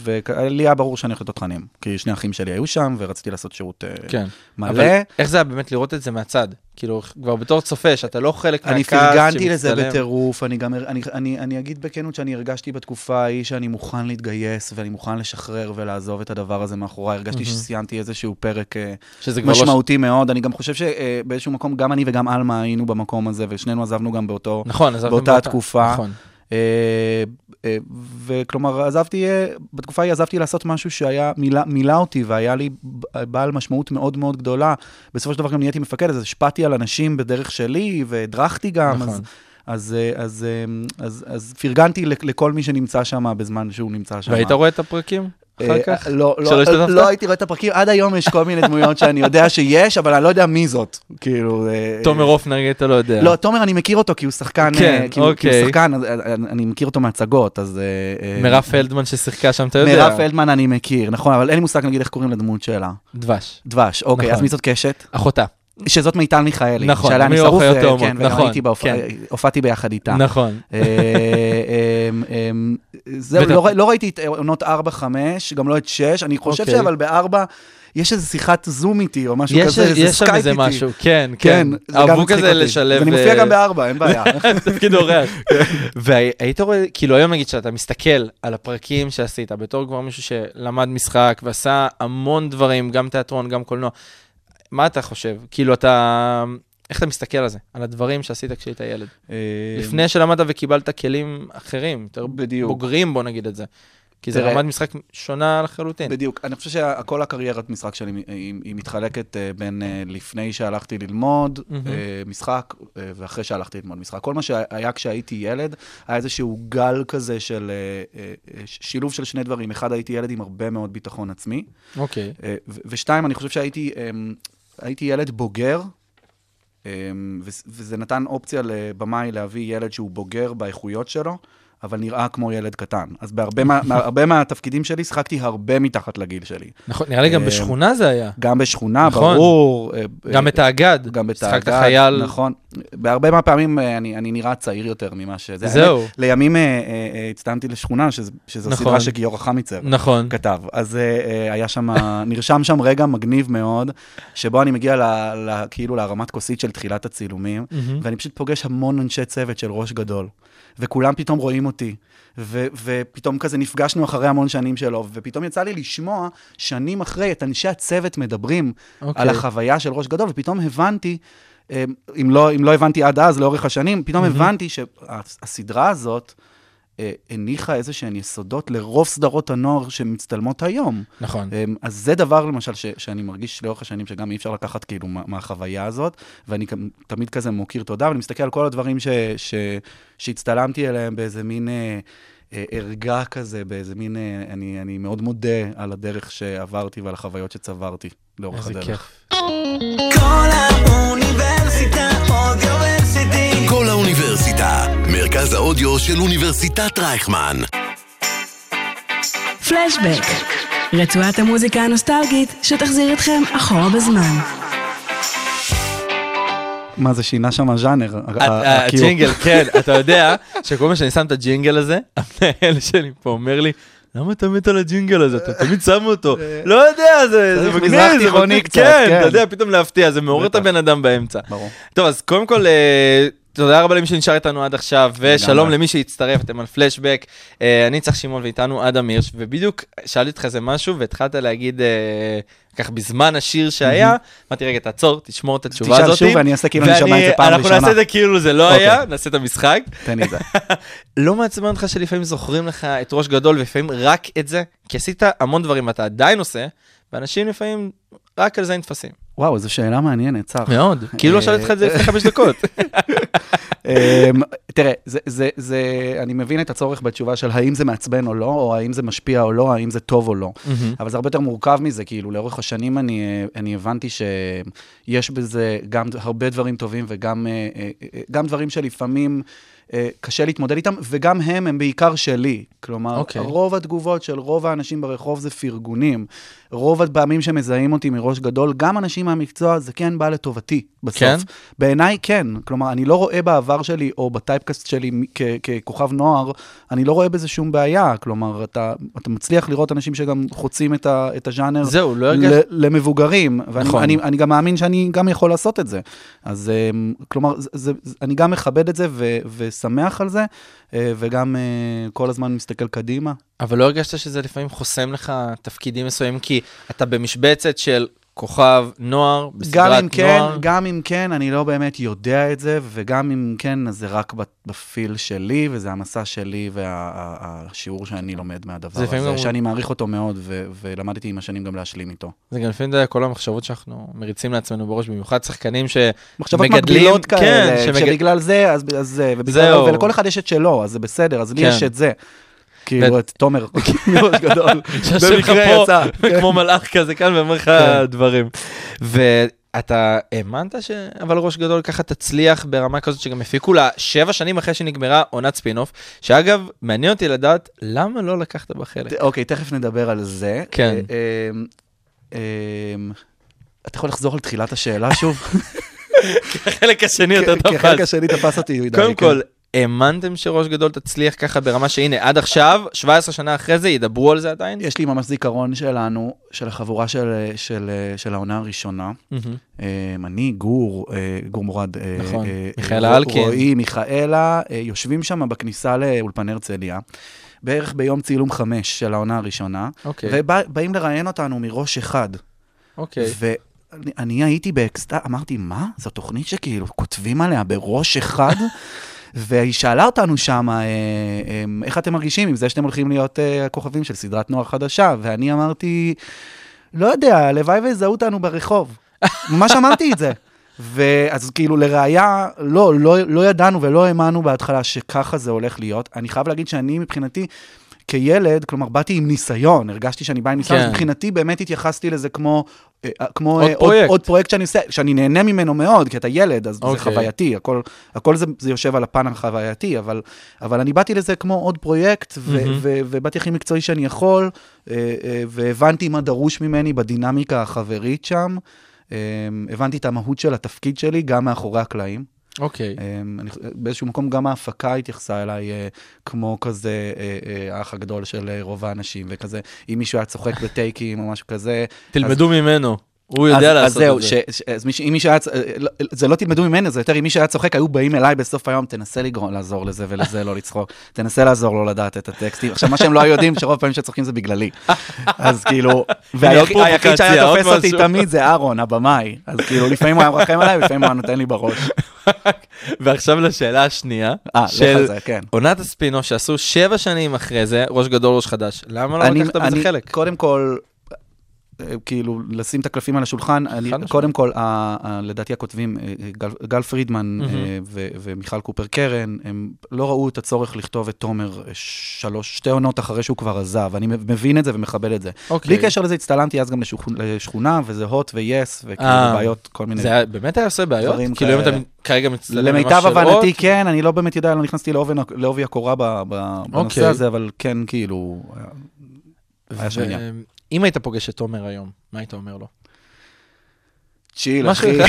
ולי היה ברור שאני הולך תותחנים, כי שני אחים שלי היו שם, ורציתי לעשות שירות כן. מלא. אבל איך זה היה באמת לראות את זה מהצד? כאילו, כבר בתור צופה, שאתה לא חלק אני מהכעס פרגנתי לזה שמצטלם. בטירוף, אני גם, אני, אני, אני אגיד בכנות שאני הרגשתי בתקופה ההיא שאני מוכן להתגייס, ואני מוכן לשחרר ולעזוב את הדבר הזה מאחוריי. הרגשתי מהמם. שסיימתי איזשהו פרק אה, לא... משמעותי מאוד. אני גם חושב שבאיזשהו מקום, גם אני וגם עלמה היינו במקום הזה, ושנינו עזבנו גם באותו... נכון, עזבתם באותה תקופה. נכון. אה, אה, וכלומר, עזבתי, אה, בתקופה ההיא עזבתי לעשות משהו שהיה, מילא, מילא אותי, והיה לי בעל משמעות מאוד מאוד גדולה. בסופו של דבר גם נהייתי מפקד, אז השפעתי על אנשים בדרך שלי, והדרכתי גם, נכון. אז... אז, אז, אז, אז פרגנתי לכ- לכל מי שנמצא שם בזמן שהוא נמצא שם. והיית רואה את הפרקים אחר אה, כך? לא, לא, השתתפת? לא הייתי רואה את הפרקים, עד היום יש כל מיני דמויות שאני יודע שיש, אבל אני לא יודע מי זאת. כאילו... אה, תומר אופנר, אתה לא יודע. לא, תומר, אני מכיר אותו כי הוא שחקן, כן, אה, כי הוא- אוקיי. שחקן, אה, אני מכיר אותו מהצגות, אז... אה, אה, מירב פלדמן ששיחקה שם, אתה יודע. מירב פלדמן אני מכיר, נכון, אבל אין לי מושג נגיד איך קוראים לדמות שלה. דבש. דבש, אוקיי, נכון. אז מי זאת קשת? אחותה. שזאת מיטל מיכאלי. נכון, שעליה אני שרוף, אה, כן, וגם נכון, הייתי כן. אה, הופעתי ביחד איתה. נכון. אה, אמ, אמ, זהו, בטח. לא לא ראיתי את עונות 4-5, גם לא את 6, אני חושב אוקיי. שאבל ב-4 יש איזה שיחת זום איתי, או משהו יש כזה, איזה יש שם סקייפ איזה איתי. משהו, כן, כן, כן. זה אהבו כזה אותי. לשלב... ואני מופיע גם בארבע, אין בעיה. תפקיד אורח. והיית רואה, כאילו היום נגיד שאתה מסתכל על הפרקים שעשית, בתור כבר מישהו שלמד משחק ועשה המון דברים, גם תיאטרון, גם קולנוע, מה אתה חושב? כאילו אתה, איך אתה מסתכל על זה? על הדברים שעשית כשהיית ילד? לפני שלמדת וקיבלת כלים אחרים, יותר בדיוק. בוגרים, בוא נגיד את זה. כי זה רמת משחק שונה לחלוטין. בדיוק. אני חושב שכל הקריירת משחק שלי, היא, היא מתחלקת אה, בין אה, לפני שהלכתי ללמוד. אה, משחק אה, ואחרי שהלכתי ללמוד משחק. כל מה שהיה כשהייתי ילד, היה איזשהו גל כזה של אה, אה, אה, שילוב של שני דברים. אחד, הייתי ילד עם הרבה מאוד ביטחון עצמי. אוקיי. אה, ו- ושתיים, אני חושב שהייתי אמ, הייתי ילד בוגר, אמ, וזה נתן אופציה לבמאי להביא ילד שהוא בוגר באיכויות שלו, אבל נראה כמו ילד קטן. אז בהרבה מה- הרבה מהתפקידים שלי שיחקתי הרבה מתחת לגיל שלי. נכון, נראה לי גם אה, בשכונה זה היה. גם בשכונה, נכון. ברור. אה, גם אה, בתאגד. גם שיחקת בתאגד, חייל. נכון. בהרבה מהפעמים אני, אני נראה צעיר יותר ממה שזה. זהו. האמת, לימים הצטלמתי לשכונה, שזו נכון. סדרה שגיורא חמיצר נכון. כתב. אז היה שם, נרשם שם רגע מגניב מאוד, שבו אני מגיע ל, ל, כאילו להרמת כוסית של תחילת הצילומים. ואני פשוט פוגש המון אנשי צוות של ראש גדול, וכולם פתאום רואים אותי. ו- ופתאום כזה נפגשנו אחרי המון שנים שלו, ופתאום יצא לי לשמוע שנים אחרי את אנשי הצוות מדברים אוקיי. על החוויה של ראש גדול, ופתאום הבנתי, אה, אם לא, אם לא הבנתי עד אז, לאורך השנים, פתאום מהמם. הבנתי שהסדרה הזאת הניחה איזה שהן יסודות לרוב סדרות הנוער שמצטלמות היום. נכון. אה, אז זה דבר, למשל, ש, שאני מרגיש לאורך השנים שגם אי אפשר לקחת כאילו מה, מהחוויה הזאת, ואני תמיד כזה מוקיר תודה, ואני מסתכל על כל הדברים ש, ש, שהצטלמתי אליהם באיזה מין... אה, אה, ערגה כזה, באיזה מין, אה, אני, אני מאוד מודה על הדרך שעברתי ועל החוויות שצברתי לאורך איזה הדרך. כיף. האוניברסיטה אודיוורסיטי. כל האוניברסיטה, מרכז האודיו של אוניברסיטת רייכמן. פלשבק, רצועת המוזיקה הנוסטלגית שתחזיר אתכם אחורה בזמן. מה זה שינה שם הקיור. הג'ינגל, כן, אתה יודע שכל פעם שאני שם את הג'ינגל הזה, המנהל שלי פה אומר לי, למה אתה מת על הג'ינגל הזה? אתה תמיד שם אותו. לא יודע, זה מגניב, זה תיכוני מגניב. קצת, כן, כן. אתה יודע, פתאום להפתיע, זה מעורר את. הבן אדם באמצע. ברור. טוב, אז קודם כל, אה, תודה רבה למי שנשאר איתנו עד עכשיו, ושלום. למי שהצטרף, אתם על פלשבק. אה, אני צריך שמעון ואיתנו אדם הירש, ובדיוק שאלתי אותך איזה משהו, והתחלת להגיד, אה, כך בזמן השיר שהיה, אמרתי, רגע, תעצור, תשמור את התשובה תשאל הזאת. שוב ואני אעשה כאילו אני שומע את זה פעם אנחנו נעשה ראשונה. את זה כאילו זה לא אוקיי. היה, נעשה את המשחק. תן לי את זה. לא מעצבן אותך שלפעמים זוכרים לך את ראש גדול, ולפעמים רק את זה? כי עשית המון דברים ואתה עדיין עושה, ואנשים לפעמים רק על זה נתפסים. וואו, זו שאלה מעניינת, צח. מאוד. כאילו לא שאלתי אותך את זה לפני חמש דקות. אמ, תראה, זה, זה, זה, אני מבין את הצורך בתשובה של האם זה מעצבן או לא, או האם זה משפיע או לא, האם זה טוב או לא. אבל זה הרבה יותר מורכב מזה, כאילו, לאורך השנים אני, אני הבנתי שיש בזה גם הרבה דברים טובים וגם אה, אה, אה, גם דברים שלפעמים אה, קשה להתמודד איתם, וגם הם, הם בעיקר שלי. כלומר, אוקיי. okay. רוב התגובות של רוב האנשים ברחוב זה פרגונים. רוב הפעמים שמזהים אותי מראש גדול, גם אנשים מהמקצוע, זה כן בא לטובתי בסוף. כן? בעיניי כן. כלומר, אני לא רואה בעבר שלי, או בטייפקאסט שלי כ- ככוכב נוער, אני לא רואה בזה שום בעיה. כלומר, אתה, אתה מצליח לראות אנשים שגם חוצים את, ה, את הז'אנר זהו, לא. ל- למבוגרים, ואני נכון. אני, אני גם מאמין שאני גם יכול לעשות את זה. אז אמ, כלומר, זה, זה, אני גם מכבד את זה ו, ושמח על זה, אה, וגם אה, כל הזמן מסתכל קדימה. אבל לא הרגשת שזה לפעמים חוסם לך תפקידים מסוימים, כי אתה במשבצת של כוכב נוער, גם בסדרת אם כן, נוער. גם אם כן, אני לא באמת יודע את זה, וגם אם כן, אז זה רק בפיל שלי, וזה המסע שלי והשיעור שאני לומד זה מהדבר הזה, גם- שאני מעריך אותו מאוד, ו- ולמדתי עם השנים גם להשלים איתו. זה גם לפעמים כל המחשבות שאנחנו מריצים לעצמנו בראש, במיוחד שחקנים ש... מחשבות מקבילות כאלה, כן, שמג- שבגלל זה, אז אז זה, ובגלל- זהו. ולכל אחד יש את שלו, אז זה בסדר, אז לי כן. יש את זה. כאילו, את תומר, מראש גדול, שיושב לך במקרה פה, יצא. כן. כמו מלאך כזה כאן, ואומר לך כן. דברים. ואתה האמנת ש... אבל ראש גדול ככה תצליח ברמה כזאת שגם הפיקו לה שבע שנים אחרי שנגמרה עונת ספינוף, שאגב, מעניין אותי לדעת למה לא לקחת בה חלק. אוקיי, תכף נדבר על זה. כן. אה, אמ, אמ, אתה יכול לחזור על תחילת השאלה שוב? החלק השני יותר כי החלק תפס. השני תפס אותי. קודם כן. כל, האמנתם שראש גדול תצליח ככה ברמה שהנה, עד עכשיו, 17 שנה אחרי זה, ידברו על זה עדיין? יש לי ממש זיכרון שלנו, של החבורה של, של, של העונה הראשונה. אה, אני, גור, אה, גור מורד. אה, נכון, אה, מיכאלה אלקין. רועי, מיכאלה, יושבים שם בכניסה לאולפני הרצליה, בערך ביום צילום חמש של העונה הראשונה, אוקיי, ובאים לראיין אותנו מראש אחד. אוקיי. ואני אני הייתי באקסטה, אמרתי, מה? זו תוכנית שכאילו כותבים עליה בראש אחד? והיא שאלה אותנו שם, אה, אה, איך אתם מרגישים עם זה שאתם הולכים להיות אה, הכוכבים של סדרת נוער חדשה? ואני אמרתי, לא יודע, הלוואי ויזהו אותנו ברחוב. ממש אמרתי את זה. ואז כאילו לראיה, לא, לא, לא ידענו ולא האמנו בהתחלה שככה זה הולך להיות. אני חייב להגיד שאני מבחינתי, כילד, כלומר, באתי עם ניסיון, הרגשתי שאני בא עם ניסיון, כן. מבחינתי באמת התייחסתי לזה כמו, אה, אה, כמו עוד אה, עוד, פרויקט. עוד פרויקט שאני עושה, שאני נהנה ממנו מאוד, כי אתה ילד, אז אוקיי. זה חווייתי, הכל, הכל זה, זה יושב על הפן החווייתי, אבל, אבל אני באתי לזה כמו עוד פרויקט, ו, מהמם. ו, ובאתי הכי מקצועי שאני יכול, והבנתי מה דרוש ממני בדינמיקה החברית שם. הבנתי את המהות של התפקיד שלי, גם מאחורי הקלעים. אוקיי. אמ, אני, באיזשהו מקום גם ההפקה התייחסה אליי אה, כמו כזה אה, אה, האח הגדול של רוב האנשים, וכזה, אם מישהו היה צוחק בטייקים או משהו כזה. תלמדו ממנו, הוא אז, יודע אז לעשות זהו, את זה. ש, ש, אז מי, ש- אם מישהו היה, אה, לא- זה לא תלמדו ממנו, זה יותר אם מישהו היה צוחק, היו באים אליי בסוף היום, תנסה לגרום, לעזור לזה ולזה, לא לצחוק, תנסה לעזור לו לדעת את הטקסטים. עכשיו, מה שהם לא היו יודעים, שרוב פעמים שצוחקים זה בגללי. אז כאילו, והיחיד היחיד שהיה תופס אותי. תמיד זה אהרון, הבמאי. אז כאילו, לפעמים הוא היה מרחם עליי, לפעמים הוא היה נותן לי בראש. ועכשיו לשאלה השנייה, אה, לך של כן. עונת הספינוף שעשו שבע שנים אחרי זה, ראש גדול, ראש חדש. למה לא לקחת בזה חלק? קודם כל, אה, כאילו, לשים את הקלפים על השולחן, אני. קודם כל, ה, ה, לדעתי הכותבים, אה, אה, גל, גל פרידמן. אה, ו, ומיכל קופר קרן, הם לא ראו את הצורך לכתוב את תומר שלוש, שתי עונות אחרי שהוא כבר עזב. אני מבין את זה ומכבד את זה. אוקיי. בלי קשר לזה, הצטלמתי אז גם לשכונה, לשכונה וזה הוט ויס, וכאילו בעיות, כל מיני... זה היה- באמת היה עושה בעיות? כאילו אם אתה. כרגע מצטלם למיטב הבנתי? כן, אני לא באמת יודע, לא נכנסתי לעובי- הקורה בנושא אוקיי. הזה, אבל כן, כאילו, היה שם עניין. אם היית פוגש את תומר היום, מה היית אומר לו? צ'יל, אחי.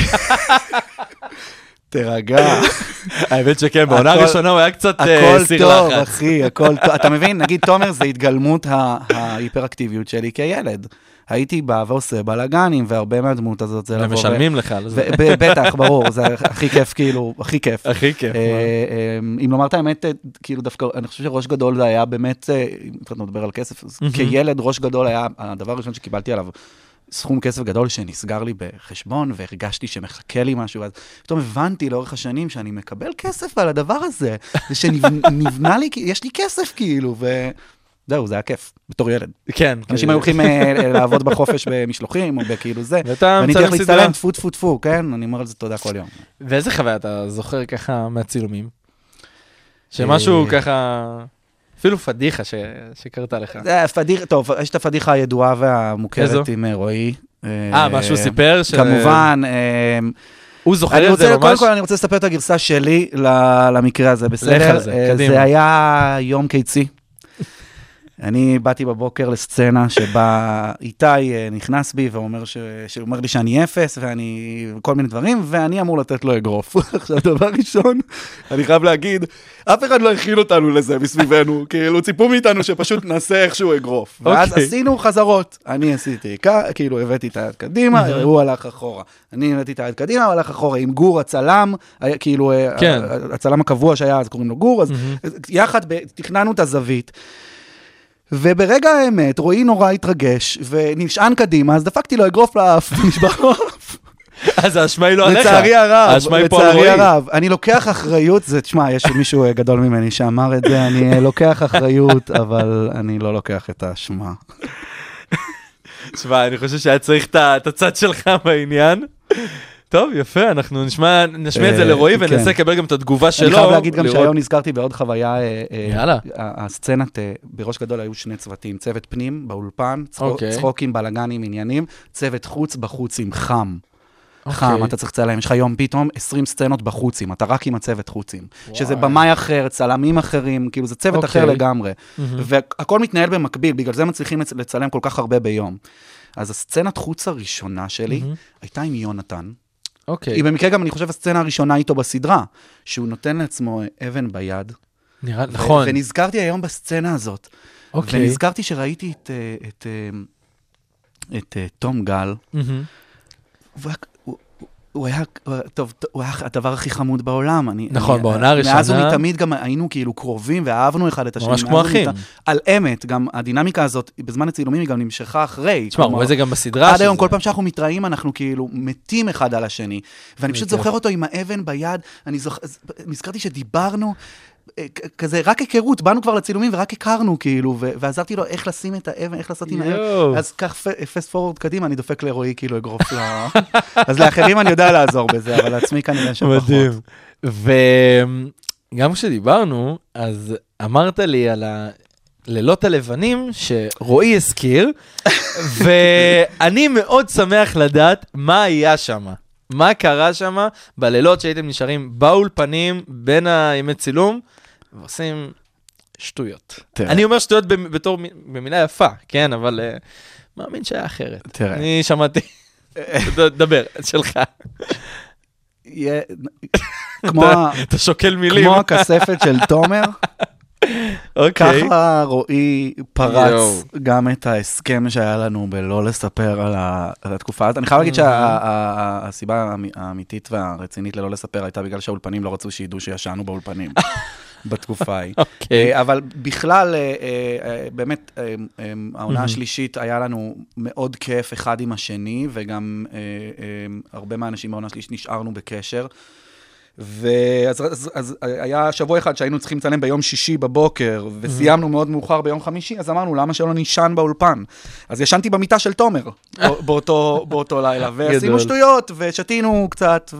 תירגע. האמת שכן, בעונה הכל- הראשונה הוא היה קצת אה, הכל סיר טוב, לחץ. אחי, הכל טוב. אתה מבין? נגיד, תומר זה התגלמות ה- ההיפראקטיביות שלי כילד. הייתי בא ועושה בלאגנים, והרבה מהדמות הזאת זה לבוא... ו- משלמים לך על זה. ו- בטח, ברור, זה הכי כיף, כאילו, הכי כיף. הכי כיף. אה, אה, אם לומר את האמת, אה, כאילו דווקא, אני חושב שראש גדול זה היה באמת, אם אתה מדבר על כסף, אז. כילד ראש גדול היה הדבר הראשון שקיבלתי עליו. סכום כסף גדול שנסגר לי בחשבון, והרגשתי שמחכה לי משהו, אז פתאום הבנתי לאורך השנים שאני מקבל כסף על הדבר הזה, ושנבנה לי, יש לי כסף כאילו, וזהו, זה היה כיף, בתור ילד. כן. אנשים. היו הולכים אה, לעבוד בחופש במשלוחים, או בכאילו זה, ואני צריך להצטלם. טפו טפו טפו, כן? אני אומר על זה תודה כל יום. ואיזה חוויה אתה זוכר ככה מהצילומים? שמשהו אה, ככה, אפילו פדיחה ש- שקרתה לך. זה הפדיחה, טוב, יש את הפדיחה הידועה והמוכרת? עם אה, רועי. אה, מה שהוא סיפר? כמובן. אה, הוא זוכר את רוצה, זה קודם ממש? כל אני רוצה לספר את הגרסה שלי למקרה הזה, בסדר? על זה, אה, קדימה. זה היה יום קיצי. אני באתי בבוקר לסצנה שבה איתי אה, נכנס בי ואומר ש... שהוא אומר לי שאני אפס ואני... כל מיני דברים, ואני אמור לתת לו אגרוף. עכשיו, דבר ראשון, אני חייב להגיד, אף אחד לא הכין אותנו לזה מסביבנו, כאילו ציפו מאיתנו שפשוט נעשה איכשהו אגרוף. ואז אוקיי. עשינו חזרות. אני עשיתי, כאילו הבאתי את היד קדימה, הוא הלך אחורה. אני הבאתי את היד קדימה, הוא הלך אחורה עם גור הצלם, היה- כאילו, אה, כן. הצלם הקבוע שהיה, אז קוראים לו גור, אז יחד תכננו את הזווית. וברגע האמת, רועי נורא התרגש, ונשען קדימה, אז דפקתי לו אגרוף לאף, ונשבר לו האף. אז האשמה היא לא עליך. לצערי הרב, האשמה היא פה על לצערי רועי. הרב. אני לוקח אחריות, זה, תשמע, יש מישהו גדול ממני שאמר את זה, אני אה, לוקח אחריות, אבל אני לא לוקח את האשמה. תשמע, אני חושב שהיה צריך את הצד שלך בעניין. טוב, יפה, אנחנו נשמע נשמיע את זה אה, לרועי כן. וננסה לקבל גם את התגובה שלו. אני חייב להגיד גם שהיום נזכרתי בעוד חוויה. אה, אה, יאללה. הסצנת, בראש גדול היו שני צוותים, צוות פנים באולפן, אוקיי. צחוקים, בלאגנים, עניינים, צוות חוץ בחוץ עם חם. אוקיי. חם, אתה צריך לצלם, יש לך יום פתאום 20 סצנות בחוצים, אתה רק עם הצוות חוצים. שזה וואי. במאי אחר, צלמים אחרים, כאילו זה צוות אחר אוקיי. לגמרי. והכל מתנהל במקביל, בגלל זה מצליחים לצ- לצלם כל כך הרבה ביום. אז הסצנת חוץ הראשונה שלי מהמם. הייתה עם יונתן. אוקיי, היא במקרה גם, אני חושב, הסצנה הראשונה איתו בסדרה, שהוא נותן לעצמו אבן ביד. נראה, ו- נכון, ונזכרתי היום בסצנה הזאת. אוקיי. ונזכרתי שראיתי את, אה, את, אה, את אה, תום גל. מהמם. הוא היה, היה- טוב, הוא היה הדבר הכי חמוד בעולם. אני, נכון, אני, בעונה מאז הראשונה- ומתמיד גם היינו כאילו קרובים ואהבנו אחד את השני. ממש מאז כמו. אחים. על אמת, גם הדינמיקה הזאת, בזמן הצילומים היא גם נמשכה אחרי. תשמע, הוא רואה את זה גם בסדרה. עד היום, שזה- כל פעם שאנחנו מתראים, אנחנו כאילו מתים אחד על השני. ואני פשוט. זוכר אותו עם האבן ביד, אני זוכר, נזכרתי שדיברנו, אה, כזה, רק היכרות, באנו כבר לצילומים ורק הכרנו, כאילו, ו- ועזרתי לו איך לשים את האבן, איך לעשות עם האבן. אז קח פסט פורוורד קדימה, אני דופק לרועי כאילו אגרוף ל... אז לאחרים אני יודע לעזור בזה, אבל לעצמי כנראה שפחות. מדהים. וגם כשדיברנו, אז אמרת לי על הלילות הלבנים שרועי הזכיר, ואני מאוד שמח לדעת מה היה שם. מה קרה שם בלילות שהייתם נשארים באולפנים בין הימי צילום ועושים שטויות. תראה. אני אומר שטויות בתור במילה יפה, כן, אבל אה, מאמין שהיה אחרת. תראה. אני שמעתי. דבר, שלך. כמו אתה שוקל מילים. כמו הכספת של תומר, אוקיי. ככה רועי פרץ יואו. גם את ההסכם שהיה לנו בלא לספר על התקופה הזאת. אני חייב להגיד שהסיבה האמיתית והרצינית ללא לספר הייתה בגלל שהאולפנים לא רצו שידעו שישנו באולפנים. בתקופה ההיא. אוקיי. אה, אבל בכלל, אה, אה, באמת, העונה. השלישית היה לנו מאוד כיף אחד עם השני, וגם הרבה מהאנשים בעונה השלישית נשארנו בקשר. ואז אז, אז היה שבוע אחד שהיינו צריכים לצלם ביום שישי בבוקר, וסיימנו מאוד מאוחר ביום חמישי, אז אמרנו, למה שלא נישן באולפן? אז ישנתי במיטה של תומר בא- באותו, באותו לילה, ועשינו. שטויות, ושתינו קצת,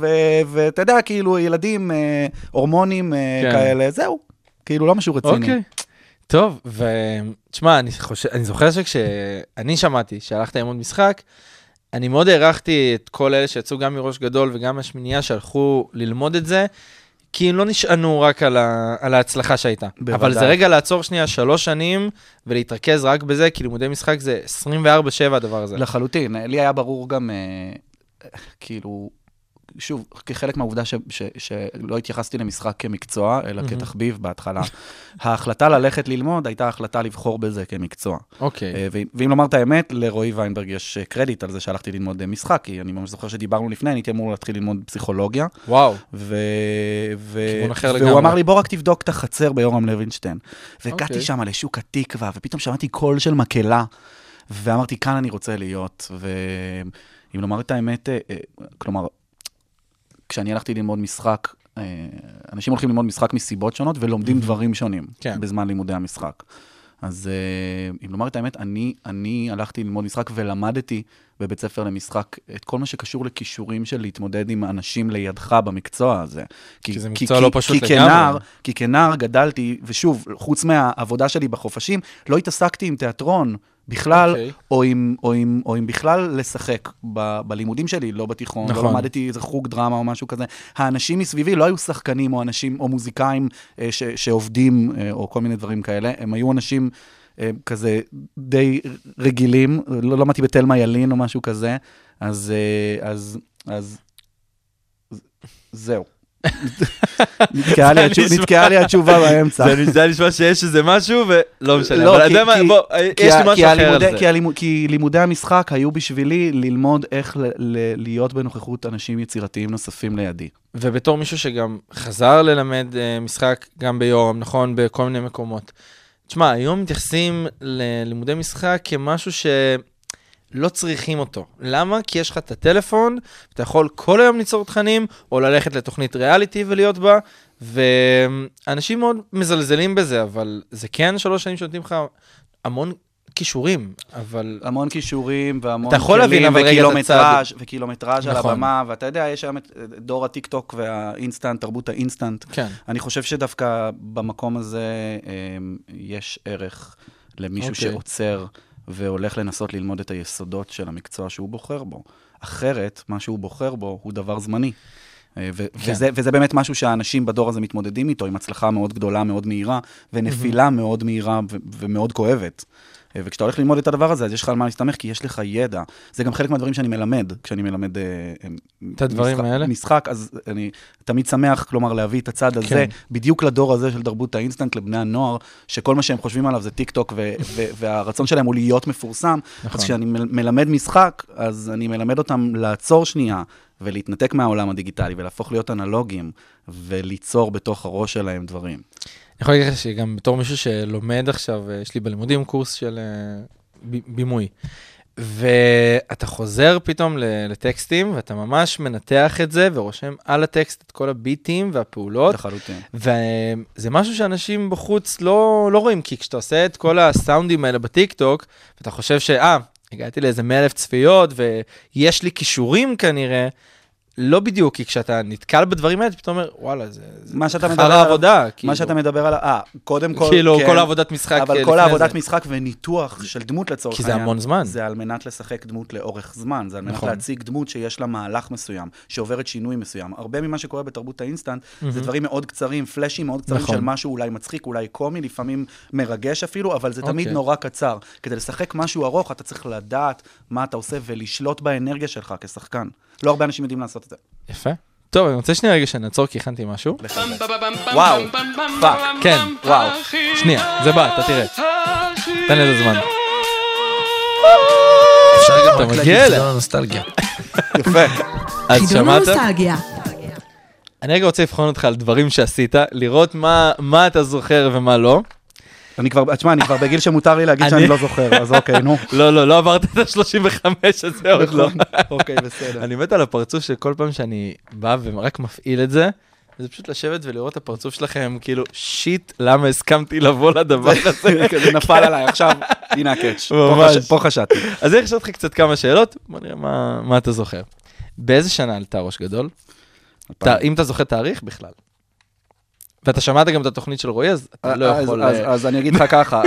ואתה יודע, כאילו, ילדים, אה, הורמונים אה, כן. כאלה, זהו. כאילו, לא משהו רציני. אוקיי. טוב, ותשמע, אני חושב, אני זוכר שכשאני שמעתי שהלכת ללמוד משחק, אני מאוד הערכתי את כל אלה שיצאו גם מראש גדול וגם מהשמינייה שהלכו ללמוד את זה, כי הם לא נשענו רק על, ה, על ההצלחה שהייתה. בוודאי. אבל זה רגע לעצור שנייה שלוש שנים ולהתרכז רק בזה, כי לימודי משחק זה 24-7 הדבר הזה. לחלוטין. לי היה ברור גם, אה, כאילו, שוב, כחלק מהעובדה ש, ש, שלא התייחסתי למשחק כמקצוע, אלא מהמם. כתחביב בהתחלה, ההחלטה ללכת ללמוד הייתה החלטה לבחור בזה כמקצוע. אוקיי. אה, ו- ואם לומר את האמת, לרועי ויינברג יש אה, קרדיט על זה שהלכתי ללמוד אה, משחק, כי אני ממש זוכר שדיברנו לפני, אני הייתי אמור להתחיל ללמוד פסיכולוגיה, וואו. ו... ו... והוא לגמרי. אמר לי, בוא רק תבדוק את החצר ביורם לוינשטיין. והגעתי אוקיי. שם לשוק התקווה, ופתאום שמעתי קול של מקהלה, ואמרתי, כאן אני רוצה להיות. ואם לומר את האמת, כלומר, כשאני הלכתי ללמוד משחק, אה, אנשים הולכים ללמוד משחק מסיבות שונות ולומדים דברים שונים כן. בזמן לימודי המשחק. אז אה, אם לומר את האמת, אני, אני הלכתי ללמוד משחק ולמדתי בבית ספר למשחק את כל מה שקשור לכישורים של להתמודד עם אנשים לידך במקצוע הזה. כי זה מקצוע לא פשוט כי לגמרי. כנער, כי כנער גדלתי, ושוב, חוץ מהעבודה שלי בחופשים, לא התעסקתי עם תיאטרון בכלל, אוקיי. או, עם, או, עם, או עם בכלל לשחק ב, בלימודים שלי, לא בתיכון, נכון. לא למדתי איזה חוג דרמה או משהו כזה. האנשים מסביבי לא היו שחקנים או אנשים, או מוזיקאים אה, ש, שעובדים, אה, או כל מיני דברים כאלה, הם היו אנשים אה, כזה די רגילים, לא למדתי בתלמה ילין או משהו כזה, אז, אה, אז, אז, ז- זהו. נתקעה לי התשובה באמצע. זה זה נשמע שיש איזה משהו ולא משנה. לא, אבל אתה כי- יודע מה, בוא, כי יש לי משהו אחר על זה. כי לימודי המשחק היו בשבילי ללמוד איך ל- ל- להיות בנוכחות אנשים יצירתיים נוספים לידי. ובתור מישהו שגם חזר ללמד uh, משחק גם ביורם, נכון, בכל מיני מקומות. תשמע, היום מתייחסים ללימודי משחק כמשהו שלא צריכים אותו. למה? כי יש לך את הטלפון, אתה יכול כל היום ליצור תכנים, או ללכת לתוכנית ריאליטי ולהיות בה, ואנשים מאוד מזלזלים בזה, אבל זה כן שלוש שנים שנותנים לך המון כישורים, אבל... המון כישורים והמון את וקילומטראז' וקילומטראז' על נכון. הבמה, ואתה יודע, יש היום את דור הטיק-טוק והאינסטנט, תרבות האינסטנט. כן. אני חושב שדווקא במקום הזה אה, יש ערך למישהו אוקיי. שעוצר והולך לנסות ללמוד את היסודות של המקצוע שהוא בוחר בו. אחרת, מה שהוא בוחר בו הוא דבר זמני. אה, ו- כן. וזה, וזה באמת משהו שהאנשים בדור הזה מתמודדים איתו, עם הצלחה מאוד גדולה, מאוד מהירה, ונפילה מאוד מהירה ו- ומאוד כואבת. אה, וכשאתה הולך ללמוד את הדבר הזה, אז יש לך על מה להסתמך, כי יש לך ידע. זה גם חלק מהדברים שאני מלמד, כשאני מלמד... אה, אה, את הדברים משחק, האלה? משחק, אז אני תמיד שמח, כלומר, להביא את הצד הזה, כן. בדיוק לדור הזה של תרבות האינסטנט, לבני הנוער, שכל מה שהם חושבים עליו זה טיק טוק, ו- ו- והרצון שלהם הוא להיות מפורסם. נכון. אז כשאני מל- מלמד משחק, אז אני מלמד אותם לעצור שנייה, ולהתנתק מהעולם הדיגיטלי, ולהפוך להיות אנלוגיים, וליצור בתוך הראש שלהם דברים. אני יכול להגיד לך שגם בתור מישהו שלומד עכשיו, אה, יש לי בלימודים קורס של אה, בימוי. ואתה חוזר פתאום לטקסטים, ואתה ממש מנתח את זה ורושם על הטקסט את כל הביטים והפעולות. לחלוטין. וזה משהו שאנשים בחוץ לא, לא רואים, כי כשאתה עושה את כל הסאונדים האלה בטיקטוק, ואתה חושב שאה, הגעתי לאיזה 100 אלף צפיות ויש לי כישורים כנראה, לא בדיוק, כי כשאתה נתקל בדברים האלה, פתאום אומר, וואלה, זה, זה חרא עבודה. כאילו, מה שאתה מדבר עליו, אה, קודם כל, כאילו, כן, כל העבודת משחק אבל כל העבודת זה. משחק וניתוח של דמות לצורך כי זה העניין, המון זמן. זה על מנת לשחק דמות לאורך זמן, זה על מנת נכון. להציג דמות שיש לה מהלך מסוים, שעוברת שינוי מסוים. הרבה ממה שקורה בתרבות האינסטנט, זה דברים מאוד קצרים, פלאשים מאוד קצרים נכון. של משהו אולי מצחיק, אולי קומי, לפעמים מרגש אפילו, אבל זה תמיד אוקיי. נורא קצר. כדי לשחק משהו ארוך, אתה צריך לדעת מה אתה עושה ולשלוט באנרגיה שלך כשחקן. לא הרבה אנשים יודעים לעשות את זה. יפה. טוב, אני רוצה שנייה רגע שנעצור, כי הכנתי משהו. וואו, פאק. כן, וואו. שנייה, זה בא, אתה תראה. תן לזה זמן. אפשר גם אתה רק מגיע להגיד אליה. חידון הנוסטלגיה. יפה. אז שמעת? אני רגע רוצה לבחון אותך על דברים שעשית, לראות מה, מה אתה זוכר ומה לא. אני כבר, תשמע, אני כבר בגיל שמותר לי להגיד אני- שאני לא זוכר, אז אוקיי, נו. לא, לא, לא עברת את ה-35 הזה עוד לא. אוקיי, בסדר. אני מת על הפרצוף של כל פעם שאני בא ורק מפעיל את זה, זה פשוט לשבת ולראות את הפרצוף שלכם, כאילו, שיט, למה הסכמתי לבוא לדבר הזה? זה נפל עליי, עכשיו, הנה הקאץ'. פה חשדתי. אז אני אשאל אותך קצת כמה שאלות, בוא נראה מה, אתה זוכר. באיזה שנה עלתה ראש גדול? אם אתה זוכר תאריך בכלל. ואתה שמעת גם את התוכנית של רועי, אז אתה לא אז- יכול... אז- אה, אז אני אגיד לך ככה,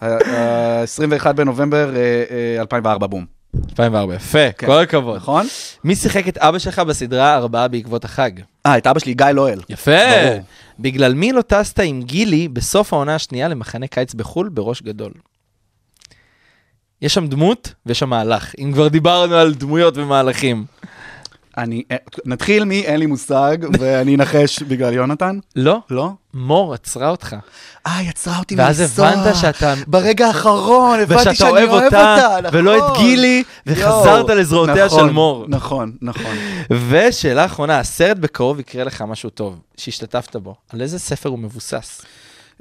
ה-21 בנובמבר אה, אה, 2004, בום. 2004, יפה, כן. כל הכבוד. נכון? מי שיחק את אבא שלך בסדרה ארבעה בעקבות החג? אה, את אבא שלי, גיא לואל. יפה. ברור. בגלל מי לא טסת עם גילי בסוף העונה השנייה למחנה קיץ בחו"ל בראש גדול? יש שם דמות ויש שם מהלך, אם כבר דיברנו על דמויות ומהלכים. אני, אה, נתחיל מ- אין לי מושג, ואני אנחש בגלל יונתן. לא, לא? מור עצרה אותך. אה, יצרה אותי ואז מלנסוע. הבנת שאתה... ברגע האחרון, הבנתי שאני אוהב אותה, אותה, ולא את נכון. גילי, וחזרת לזרועותיה של נכון, מור. נכון, נכון. ושאלה אחרונה, הסרט בקרוב יקרה לך משהו טוב, שהשתתפת בו. על איזה ספר הוא מבוסס?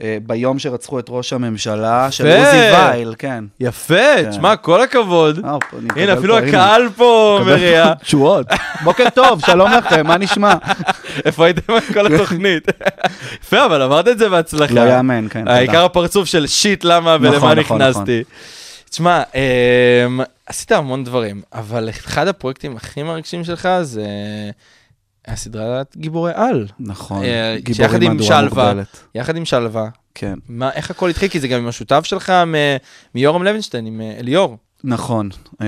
אה, ביום שרצחו את ראש הממשלה של. עוזי וייל, כן. יפה, תשמע, כל הכבוד. אה, הנה, אפילו. הקהל פה מריע. תשואות. בוקר טוב, שלום לכם, מה נשמע? איפה הייתם כל התוכנית? יפה, אבל אמרת את זה בהצלחה. לא יאמן, כן. העיקר הפרצוף של שיט, למה נכון, ולמה נכון, נכנסתי. תשמע, אמ, עשית המון דברים, אבל אחד הפרויקטים הכי מרגשים שלך זה הסדרת גיבורי על. נכון, אה, גיבורים מהדורה שלווה. מוגבלת. יחד עם שלווה. כן, מה, איך הכל התחיל? כי זה גם עם השותף שלך מ- מיורם לוינשטיין, עם אה, אליאור. נכון. אה,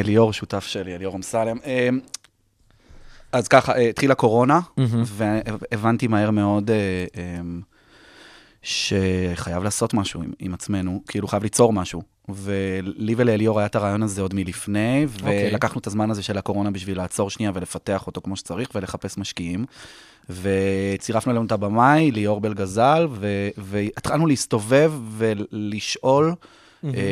אליאור, שותף שלי, אליאור אמסלם. אה, אז ככה, אה, התחילה קורונה, מהמם. והבנתי מהר מאוד אה, אה, שחייב לעשות משהו עם, עם עצמנו, כאילו חייב ליצור משהו. ולי ולאליאור היה את הרעיון הזה עוד מלפני, אוקיי. ולקחנו את הזמן הזה של הקורונה בשביל לעצור שנייה ולפתח אותו כמו שצריך ולחפש משקיעים. וצירפנו אלינו את הבמאי, ליאור בלגזל, ו- והתחלנו להסתובב ולשאול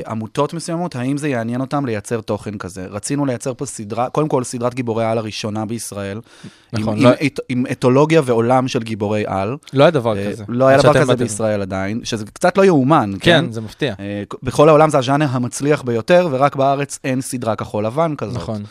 עמותות מסוימות, האם זה יעניין אותם לייצר תוכן כזה. רצינו לייצר פה סדרה, קודם כל סדרת גיבורי על הראשונה בישראל. נכון, עם, לא- עם, עם אתולוגיה ועולם של גיבורי על. לא היה דבר אה, לא היה דבר כזה. בישראל עדיין, שזה קצת לא יאומן, כן? כן, זה מפתיע. אה, בכל העולם זה הז'אנר המצליח ביותר, ורק בארץ אין סדרה כחול לבן כזאת. נכון.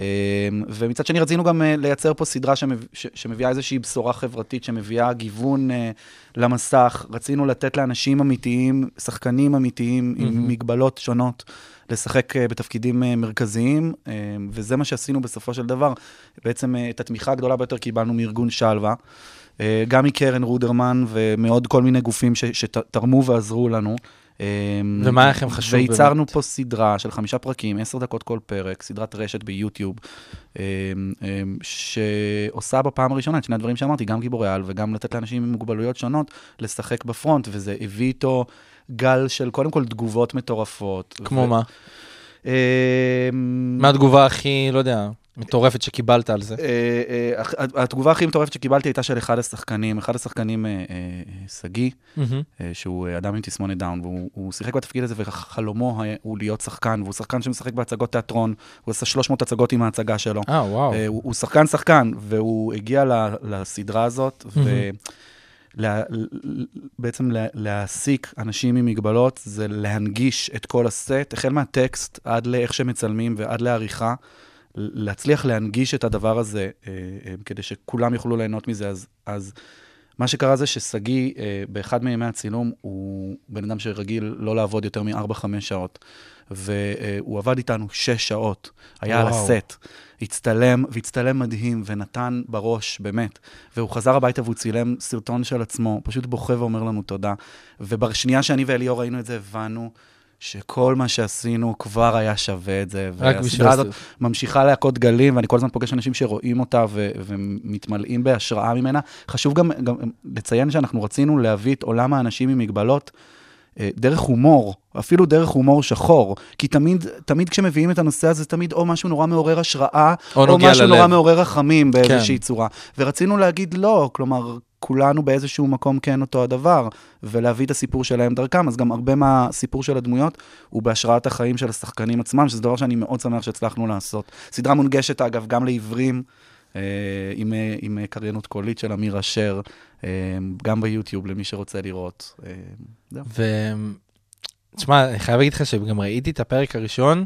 אה, ומצד שני רצינו גם אה, לייצר פה סדרה. שמביאה איזושהי בשורה חברתית, שמביאה גיוון אה, למסך. רצינו לתת לאנשים אמיתיים, שחקנים אמיתיים עם מגבלות שונות, לשחק אה, בתפקידים מרכזיים, אה, וזה מה שעשינו בסופו של דבר. בעצם את התמיכה הגדולה ביותר קיבלנו מארגון שלווה. גם מקרן רודרמן ומעוד כל מיני גופים ש- שתרמו ועזרו לנו. אמ, ומה היה לכם חשוב וייצרנו באמת? פה סדרה של חמישה פרקים, עשר דקות כל פרק, סדרת רשת ביוטיוב, אמ, אמ, שעושה בפעם הראשונה את שני הדברים שאמרתי, גם גיבורי על וגם לתת לאנשים עם מוגבלויות שונות לשחק בפרונט, וזה הביא איתו גל של קודם כל תגובות מטורפות. כמו ו- מה? מה התגובה הכי, לא יודע, מטורפת שקיבלת על זה? אה, אה, התגובה הכי מטורפת שקיבלתי הייתה של אחד השחקנים, אחד השחקנים, אה, שגיא, שהוא אדם עם תסמונת דאון, והוא הוא שיחק בתפקיד הזה, וחלומו הוא להיות שחקן, והוא שחקן שמשחק בהצגות תיאטרון, הוא עשה 300 הצגות עם ההצגה שלו. אה, וואו. הוא הוא שחקן שחקן, והוא הגיע לסדרה הזאת, ובעצם להעסיק אנשים עם מגבלות זה להנגיש את כל הסט, החל מהטקסט עד לאיך שמצלמים ועד לעריכה, להצליח להנגיש את הדבר הזה אה, אה, כדי שכולם יוכלו ליהנות מזה. אז, אז מה שקרה זה ששגיא, אה, באחד מימי הצילום, הוא בן אדם שרגיל לא לעבוד יותר מ-4-5 שעות, והוא עבד איתנו 6 שעות, היה על וואו. הסט. הצטלם, והצטלם מדהים, ונתן בראש, באמת. והוא חזר הביתה והוא צילם סרטון של עצמו, פשוט בוכה ואומר לנו תודה. ובשנייה שאני ואליאור ראינו את זה, הבנו שכל מה שעשינו כבר היה שווה את זה. רק בשביל... והסדרה הזאת ממשיכה להכות גלים, ואני כל הזמן פוגש אנשים שרואים אותה ו- ומתמלאים בהשראה ממנה. חשוב גם, גם לציין שאנחנו רצינו להביא את עולם האנשים עם מגבלות אה, דרך הומור, אפילו דרך הומור שחור. כי תמיד, תמיד כשמביאים את הנושא הזה, תמיד או משהו נורא מעורר השראה, או או, משהו ללב. נורא מעורר רחמים באיזושהי כן. צורה. ורצינו להגיד לא, כלומר, כולנו באיזשהו מקום כן אותו הדבר, ולהביא את הסיפור שלהם דרכם. אז גם הרבה מהסיפור של הדמויות הוא בהשראת החיים של השחקנים עצמם, שזה דבר שאני מאוד שמח שהצלחנו לעשות. סדרה מונגשת, אגב, גם לעיוורים, אה, עם, אה, עם אה, קריינות קולית של אמיר אשר, אה, גם ביוטיוב, למי שרוצה לראות. אה, זהו. תשמע, אני חייב להגיד לך שגם ראיתי את הפרק הראשון,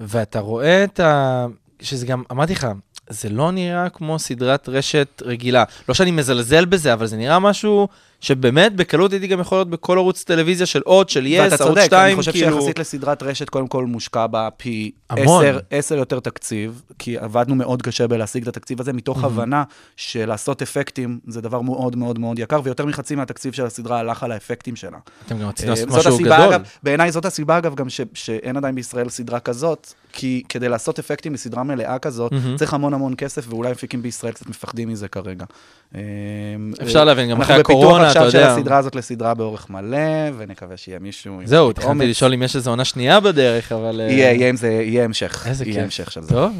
ואתה רואה את ה... שזה גם, אמרתי לך, זה לא נראה כמו סדרת רשת רגילה. לא שאני מזלזל בזה, אבל זה נראה משהו שבאמת בקלות הייתי גם יכול להיות בכל ערוץ טלוויזיה של עוד, של יס, ואתה ערוץ צודק, 2, אני חושב כאילו... שיחסית לסדרת רשת, קודם כל מושקע בה פי המון. עשר, עשר יותר תקציב, כי עבדנו מאוד קשה בלהשיג את התקציב הזה, מתוך הבנה שלעשות אפקטים זה דבר מאוד מאוד מאוד יקר, ויותר מחצי מהתקציב של הסדרה הלך על האפקטים שלה. אתם גם רציתם אה, לעשות משהו הסיבה, גדול. אגב, בעיניי זאת הסיבה, אגב, גם ש, שאין עדיין בישראל סדרה כזאת, כי כדי לעשות אפקטים לסדרה מלאה כזאת, מהמם. צריך המון המון כסף, ואולי המפיקים בישראל קצת מפחדים מזה כרגע. אה, אפשר להבין, גם אחרי הקורונה, עכשיו. של הסדרה הזאת לסדרה באורך מלא, ונקווה שיהיה מישהו עם זהו, התחלתי. לשאול אם יש איזו עונה שנייה בדרך, אבל... אה, יהיה, יהיה עם זה, יהיה המשך. איזה יהיה כיף. המשך של זה. טוב.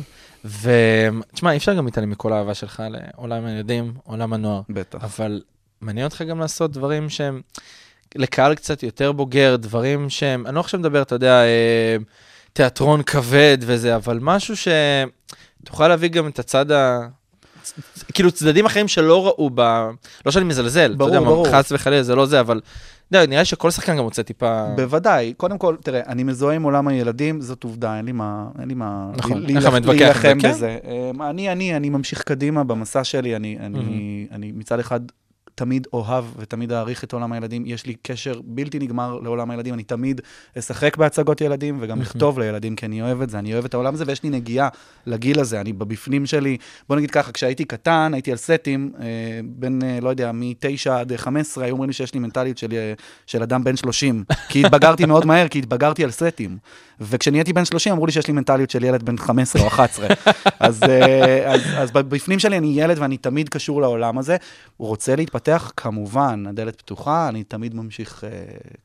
ותשמע, אי אפשר גם להתעלם מכל האהבה שלך לעולם הילדים, עולם הנוער. בטח. אבל מעניין אותך גם לעשות דברים שהם לקהל קצת יותר בוגר, דברים שהם, אני לא עכשיו מדבר, אתה יודע, אה, תיאטרון כבד וזה, אבל משהו שתוכל להביא גם את הצד ה... כאילו צדדים אחרים שלא ראו ב... לא שאני מזלזל, ברור, אתה יודע, ברור. חס וחלילה, זה לא זה, אבל... אתה יודע, נראה שכל שחקן גם רוצה טיפה... בוודאי. קודם כל, תראה, אני מזוהה עם עולם הילדים, זאת עובדה, אין לי מה... אין לי מה... נכון, עם זה, להילחם כן. בזה. אמ, אני, אני, אני ממשיך קדימה במסע שלי, אני, אני, אני מצד אחד תמיד אוהב ותמיד אעריך את עולם הילדים. יש לי קשר בלתי נגמר לעולם הילדים, אני תמיד אשחק בהצגות ילדים וגם לכתוב לילדים, כי אני אוהב את זה, אני אוהב את העולם הזה, ויש לי נגיעה לגיל הזה, אני בבפנים שלי. בוא נגיד ככה, כשהייתי קטן, הייתי על סטים, אה, בין, אה, לא יודע, מ-9 עד 15, היו אומרים לי שיש לי מנטליות של, אה, של אדם בן 30. כי התבגרתי מאוד מהר, כי התבגרתי על סטים. וכשנהייתי בן 30, אמרו לי שיש לי מנטליות של ילד בן 15 או 11. אז, אה, אז, אז בפנים שלי אני ילד ואני תמיד קשור לעולם הזה. הוא רוצה להתפתח, כמובן, הדלת פתוחה, אני תמיד ממשיך אה,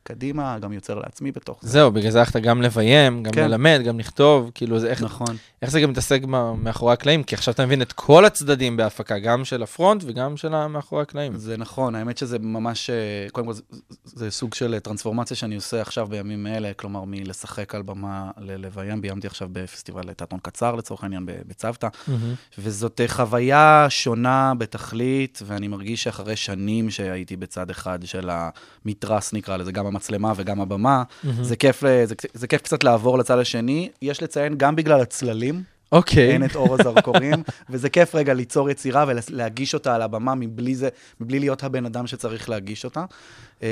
קדימה, גם יוצר לעצמי בתוך זה. זהו, בגלל זה הלכת גם לביים, גם כן. ללמד, גם לכתוב, כאילו, זה איך, נכון. איך זה גם מתעסק מאחורי הקלעים? כי עכשיו אתה מבין את כל הצדדים בהפקה, גם של הפרונט וגם של המאחורי הקלעים. זה נכון, האמת שזה ממש, אה, קודם כל, זה, זה סוג של אה, טרנספורמציה שאני עושה עכשיו בימים אלה, כלומר, מלשחק על במה ללביים, ביימתי עכשיו בפסטיבל תיאטרון קצר, לצורך העניין, בצוותא, מהמם. וזאת חוויה שונה בתכלית, ואני מרגיש שאחרי שנים שהייתי בצד אחד של המתרס, נקרא לזה, גם המצלמה וגם הבמה, זה כיף, זה, זה כיף קצת לעבור לצד השני. יש לציין, גם בגלל הצללים, אוקיי. אין את אור הזרקורים, וזה כיף רגע ליצור יצירה ולהגיש אותה על הבמה מבלי, זה, מבלי להיות הבן אדם שצריך להגיש אותה. אמ,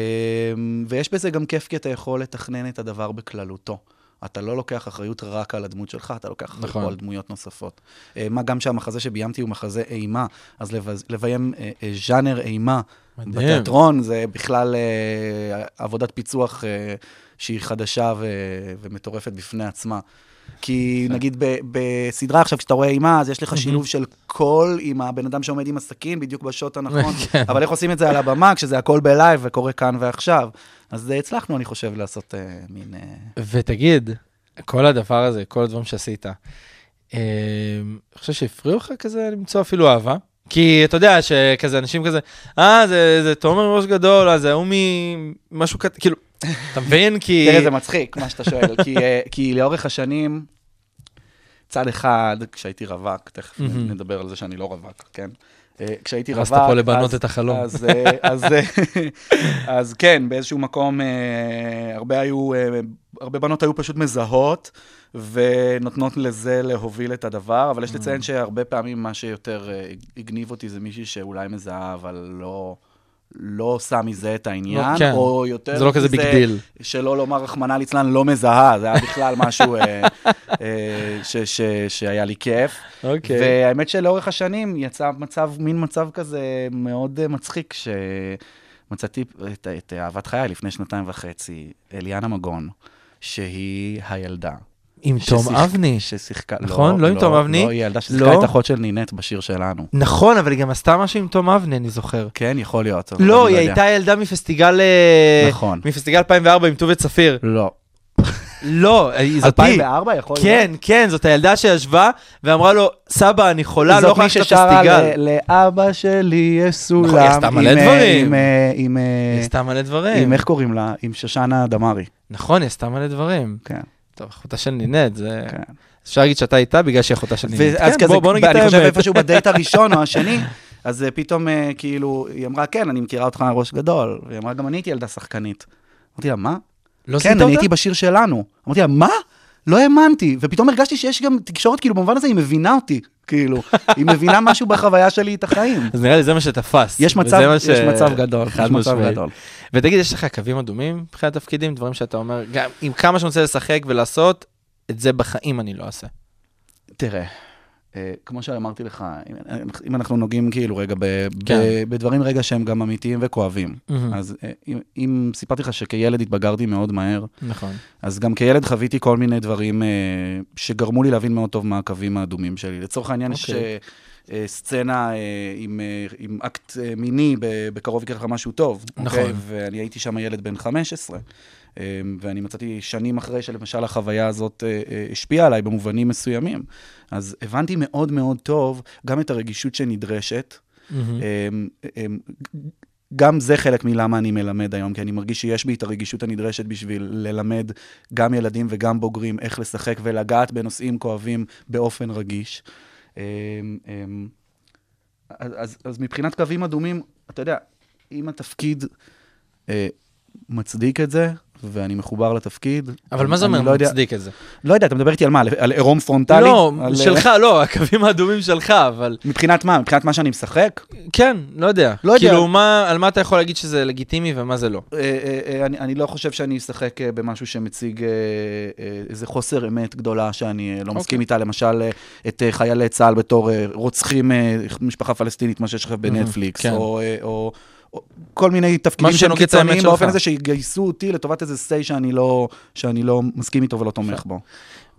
ויש בזה גם כיף כי אתה יכול לתכנן את הדבר בכללותו. אתה לא לוקח אחריות רק על הדמות שלך, אתה לוקח אחריות נכון. על דמויות נוספות. אה, מה גם שהמחזה שביימתי הוא מחזה אימה, אז לביים אה, אה, ז'אנר אימה מדהים. בתיאטרון, זה בכלל עבודת פיצוח שהיא חדשה ו- ומטורפת בפני עצמה. כי נגיד ב- בסדרה עכשיו, כשאתה רואה אימה, אז יש לך שילוב של קול עם הבן אדם שעומד עם הסכין, בדיוק בשוט הנכון, כן. אבל איך עושים את זה על הבמה, כשזה הכל בלייב וקורה כאן ועכשיו. אז אה, הצלחנו, אני חושב, לעשות אה, מין... אה, ותגיד, כל הדבר הזה, כל הדברים שעשית, אה, אני חושב שהפריעו לך כזה למצוא אפילו אהבה? כי אתה יודע שכזה אנשים כזה, אה, זה, זה תומר ראש גדול, אה, זה ההוא ממשהו קטן, כאילו, אתה מבין? כי... תראה, זה מצחיק, מה שאתה שואל, כי, אה, כי לאורך השנים, צד אחד, כשהייתי רווק, תכף. נדבר על זה שאני לא רווק, כן? אה, כשהייתי רווק... פה לבנות אז- את החלום. אז, אה, אז, אז כן, באיזשהו מקום, הרבה היו, הרבה בנות היו פשוט מזהות. ונותנות לזה להוביל את הדבר, אבל יש. לציין שהרבה פעמים מה שיותר הגניב אותי זה מישהי שאולי מזהה, אבל לא, לא עושה מזה את העניין, כן. או יותר זה לא כזה big מזה, דיל. שלא לומר רחמנא ליצלן, לא מזהה, זה היה בכלל משהו אה, אה, ש, ש, שהיה לי כיף. אוקיי. והאמת שלאורך השנים יצא מצב, מין מצב כזה מאוד אה, מצחיק, שמצאתי את, את אהבת חיי לפני שנתיים וחצי, אליאנה מגון, שהיא הילדה. עם תום ששיחק- אבני. ששיחקה, נכון? לא עם תום אבני? לא, היא ילדה ששיחקה לא. את אחות של נינט בשיר שלנו. נכון, אבל היא גם עשתה משהו עם תום אבני, אני זוכר. כן, יכול להיות. לא, היא יודע. הייתה ילדה מפסטיגל... אה, נכון. מפסטיגל 2004 עם טובת צפיר. לא. לא, זאתי. 2004 יכול להיות? כן, כן, זאת הילדה שישבה ואמרה לו, סבא, אני חולה, לא זאת יכולה מי ללכת ששרה לפסטיגל. ל- לאבא שלי יש סולם. נכון, היא עשתה מלא אה, דברים. אה, היא עשתה מלא דברים. עם איך קוראים לה? עם שושנה דמארי. נכון, היא עשתה מלא דברים. כן, טוב, אחותה של נינט, זה... כן. אפשר להגיד שאתה איתה בגלל שהיא אחותה של נינט. ואז כן, כזה, בוא- בוא נגיד את אני חושב האמת. איפשהו בדייט הראשון או השני, אז אה, פתאום אה, כאילו, היא אמרה, כן, אני מכירה אותך ראש גדול. והיא אמרה, גם אני הייתי ילדה שחקנית. אמרתי לה, מה? לא כן, אני? הייתי בשיר שלנו. אמרתי לה, מה? לא האמנתי. ופתאום הרגשתי שיש גם תקשורת, כאילו, במובן הזה היא מבינה אותי. כאילו, היא מבינה משהו בחוויה שלי את החיים. אז נראה לי זה מה שתפס. יש מצב, יש מצב גדול, יש מצב. גדול. ותגיד, יש לך קווים אדומים מבחינת תפקידים? דברים שאתה אומר, גם עם כמה שאני רוצה לשחק ולעשות, את זה בחיים אני לא אעשה. תראה, אה, כמו שאמרתי לך, אם, אנחנו נוגעים כאילו רגע ב, כן. ב, בדברים רגע שהם גם אמיתיים וכואבים, מהמם. אז אה, אם, אם סיפרתי לך שכילד התבגרתי מאוד מהר, נכון. אז גם כילד חוויתי כל מיני דברים אה, שגרמו לי להבין מאוד טוב מה הקווים האדומים שלי. לצורך העניין יש אוקיי. אה, אה, סצנה אה, עם, אה, עם אקט אה, מיני, בקרוב יקרה לך משהו טוב. נכון. אוקיי? ואני הייתי שם ילד בן 15. אה, ואני מצאתי שנים אחרי שלמשל החוויה הזאת אה, אה, השפיעה עליי במובנים מסוימים. אז הבנתי מאוד מאוד טוב גם את הרגישות שנדרשת. אמ, אמ, גם זה חלק מלמה אני מלמד היום, כי אני מרגיש שיש בי את הרגישות הנדרשת בשביל ללמד גם ילדים וגם בוגרים איך לשחק ולגעת בנושאים כואבים באופן רגיש. אמ, אמ, אז, אז, אז מבחינת קווים אדומים, אתה יודע, אם התפקיד אה, מצדיק את זה, ואני מחובר לתפקיד, אבל מה זה אומר לא יודע- מצדיק את זה? לא יודע, אתה מדבר איתי על מה? על- עירום פרונטלי? לא, על, שלך, לא, הקווים האדומים שלך, אבל מבחינת מה? מבחינת מה שאני משחק? כן, לא יודע. לא יודע. כאילו, מה- על מה אתה יכול להגיד שזה לגיטימי ומה זה לא? אה, אה, אה, אני, אני לא חושב שאני אשחק במשהו שמציג איזה חוסר אמת גדולה שאני לא מסכים אוקיי. איתה, למשל את חיילי צה"ל בתור רוצחים משפחה פלסטינית, מה שיש עכשיו בנטפליקס, כן. או כל מיני תפקידים שהם קיצוניים. באופן הזה שיגייסו אותי לטובת איזה say שאני לא, שאני לא מסכים איתו ולא תומך בו.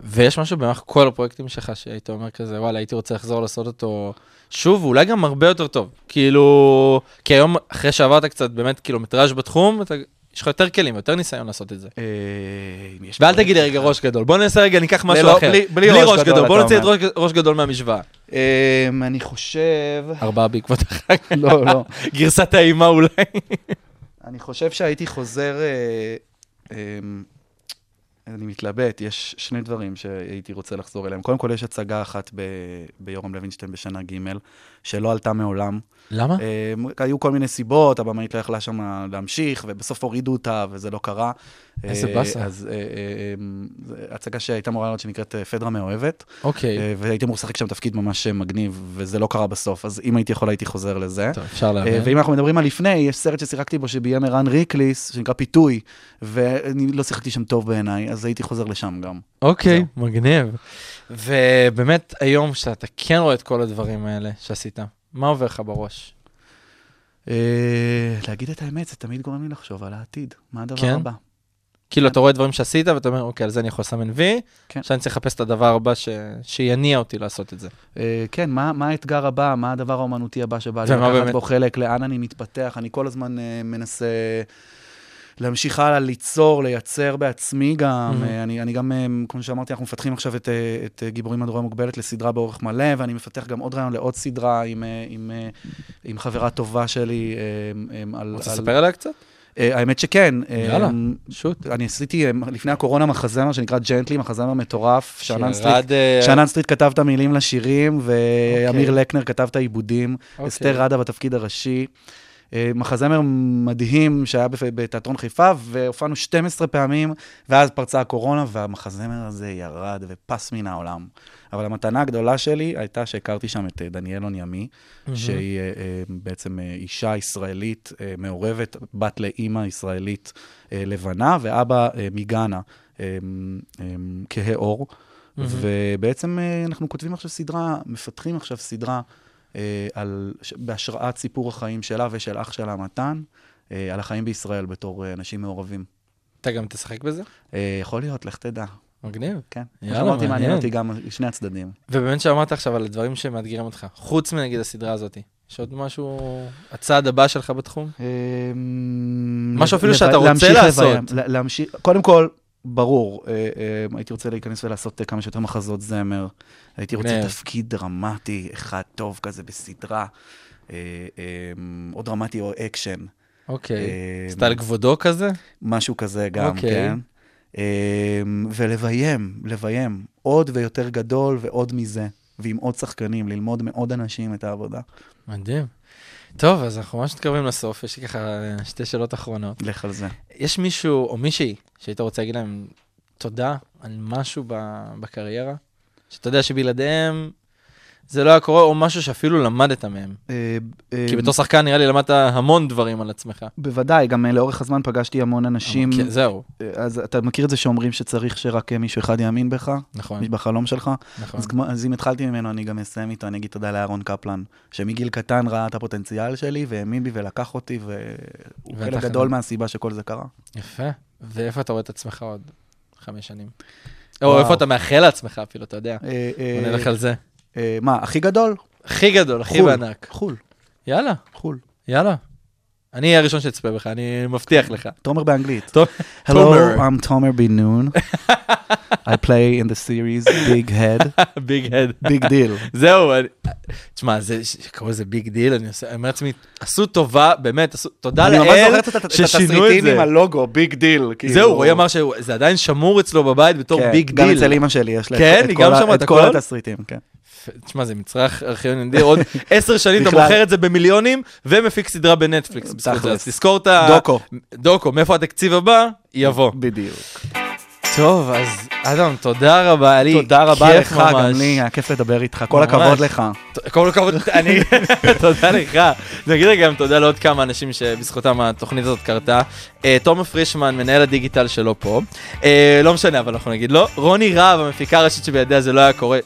ויש משהו במהלך כל הפרויקטים שלך שהיית אומר כזה, וואלה, הייתי רוצה לחזור לעשות אותו שוב, ואולי גם הרבה יותר טוב. כאילו, כי היום, אחרי שעברת קצת באמת קילומטראז' בתחום, אתה, יש לך יותר כלים, יותר ניסיון לעשות את זה. אה, ואל תגיד לי רגע ראש גדול, בוא ננסה רגע, ניקח משהו לא, אחר. בלי- ראש גדול, בוא נוציא את. ראש, גדול מהמשוואה. אה, אני חושב... ארבעה בעקבות החג. לא, לא. גרסת האימה אולי. אני חושב שהייתי חוזר... אה, אה, אני מתלבט, יש שני דברים שהייתי רוצה לחזור אליהם. קודם כל, יש הצגה אחת ביורם לוינשטיין בשנה ג', שלא עלתה מעולם, למה? אה, היו כל מיני סיבות, הבמאית לא יכלה שם להמשיך, ובסוף הורידו אותה, וזה לא קרה. איזה אה, באסה. אז אה, אה, זו הצגה שהייתה אמורה להיות שנקראת אה, פדרה מאוהבת, אוקיי. אה, והייתי אמור לשחק שם תפקיד ממש אה, מגניב, וזה לא קרה בסוף, אז אם הייתי יכול הייתי חוזר לזה. טוב, אפשר אה, להבין. ואם אנחנו מדברים על לפני, יש סרט ששיחקתי בו שביים ערן ריקליס, שנקרא פיתוי, ואני לא שיחקתי שם טוב בעיניי, אז הייתי חוזר לשם גם. אוקיי, מגניב. ובאמת, היום שאתה כן רואה את כל הדברים האלה שעשית, מה עובר לך בראש? אה, להגיד את האמת, זה תמיד גורם לי לחשוב על העתיד, מה הדבר כן? הבא. כאילו, אתה רואה דברים שעשית, ואתה אומר, אוקיי, על זה אני יכול לסמן וי, כן. שאני צריך לחפש את הדבר הבא ש- שיניע אותי לעשות את זה. אה, כן, מה, מה האתגר הבא, מה הדבר האומנותי הבא שבא לי לקחת באמת? בו חלק, לאן אני מתפתח, אני כל הזמן אה, מנסה להמשיך הלאה, ליצור, לייצר בעצמי גם. Mhm. אה, אני, אני גם, אה, כמו שאמרתי, אנחנו מפתחים עכשיו את, אה, את גיבורים מהדורה מוגבלת לסדרה באורך מלא, ואני מפתח גם עוד רעיון לעוד סדרה עם, עם, אה, עם חברה טובה שלי. על, רוצה על- לספר עליה קצת? האמת שכן. יאללה, שוט. אני עשיתי לפני הקורונה מחזמר שנקרא ג'נטלי, מחזמר מטורף. שאנן סטריט שאנן סטריט כתב את המילים לשירים, ואמיר אוקיי. לקנר כתב את העיבודים. אוקיי. אסתר ראדה בתפקיד הראשי. אה, מחזמר מדהים שהיה בתיאטרון חיפה, והופענו 12 פעמים, ואז פרצה הקורונה, והמחזמר הזה ירד ופס מן העולם. אבל המתנה הגדולה שלי הייתה שהכרתי שם את אה, דניאל אונימי, מהמם. שהיא אה, בעצם אישה ישראלית מעורבת, בת לאימא ישראלית לבנה, ואבא מגאנה, כהה עור. מהמם. ובעצם אנחנו כותבים עכשיו סדרה, מפתחים עכשיו סדרה על, ש- בהשראת סיפור החיים שלה ושל אח שלה, מתן, אה, על החיים בישראל בתור אה, אנשים מעורבים. אתה גם תשחק בזה? אה, יכול להיות, לך תדע, מגניב. כן. כמו יאללה, שאמרתי, מעניין מעניין. אותי גם שני הצדדים. ובאמת שאמרת עכשיו על הדברים שמאתגרים אותך, חוץ מנגיד הסדרה הזאת, יש עוד משהו, הצעד הבא שלך בתחום? משהו אפילו שאתה רוצה לעשות. להמשיך, קודם כל, ברור, אה, אה, הייתי רוצה להיכנס ולעשות אה, כמה שיותר מחזות זמר. הייתי רוצה מגניב. תפקיד דרמטי, אחד טוב כזה בסדרה, אה, אה, או דרמטי או אקשן. אוקיי. אה, סטייל כבודו כזה? משהו כזה גם, אוקיי. כן. אה, ולביים, לביים עוד ויותר גדול ועוד מזה, ועם עוד שחקנים, ללמוד מעוד אנשים את העבודה. מדהים. טוב, אז אנחנו ממש מתקרבים לסוף, יש לי ככה שתי שאלות אחרונות. לך על זה. יש מישהו או מישהי שהיית רוצה להגיד להם תודה על משהו בקריירה? שאתה יודע שבלעדיהם זה לא היה קורה, או משהו שאפילו למדת מהם. אה, אה, כי בתור שחקן נראה לי למדת המון דברים על עצמך. בוודאי, גם אה, לאורך הזמן פגשתי המון אנשים. כן, זהו, אז אתה מכיר את זה שאומרים שצריך שרק מישהו אחד יאמין בך, נכון, בחלום שלך? נכון. אז, אם התחלתי ממנו, אני גם אסיים איתו, אני אגיד תודה לאהרון קפלן, שמגיל קטן ראה את הפוטנציאל שלי, והאמין בי ולקח אותי, והוא חלק. גדול מהסיבה שכל זה קרה. יפה. ואיפה אתה רואה את עצמך עוד חמש שנים? או איפה אתה מאחל לעצמך אפילו, אתה יודע. אה, אה, בוא נלך על זה. אה, מה, הכי גדול? הכי גדול, הכי חו"ל. בענק. חו"ל, יאללה, חו"ל. יאללה. אני אהיה הראשון שאצפה בך, אני מבטיח לך. תומר באנגלית. Hello. I'm Tomer B. Noon. I play in the series Big Head, ביג הד. Big Deal. זהו, תשמע, זה, קראו לזה Big Deal, אני אומר לעצמי, עשו טובה, באמת, תודה לאל ששינו את התסריטים עם זה. הלוגו, Big Deal. כאילו. זהו, רועי אמר שזה עדיין שמור אצלו בבית בתור כן, Big גם דיל. אצל אמא שלי יש לה את- כן? את כל גם? התסריטים, כן. תשמע, זה מצרך ארכיון נדיר, עוד עשר שנים אתה. מוכר את זה במיליונים, ומפיק סדרה בנטפליקס. בזכות זה. תכלס. אז תזכור את ה... דוקו. דוקו, מאיפה התקציב הבא? יבוא. בדיוק. טוב, אז אדם, תודה רבה, היה לי תודה רבה כיף לך, גם ממש. לי, היה כיף לדבר איתך. כל ממש. הכבוד לך. כל הכבוד, אני, תודה לך. נגיד גם תודה לעוד כמה אנשים שבזכותם התוכנית הזאת קרתה. אה, תומר פרישמן, מנהל הדיגיטל שלו פה. אה, לא משנה, אבל אנחנו נגיד לא. רוני רהב, המפיקה הראשית שבידיה זה לא היה קורה.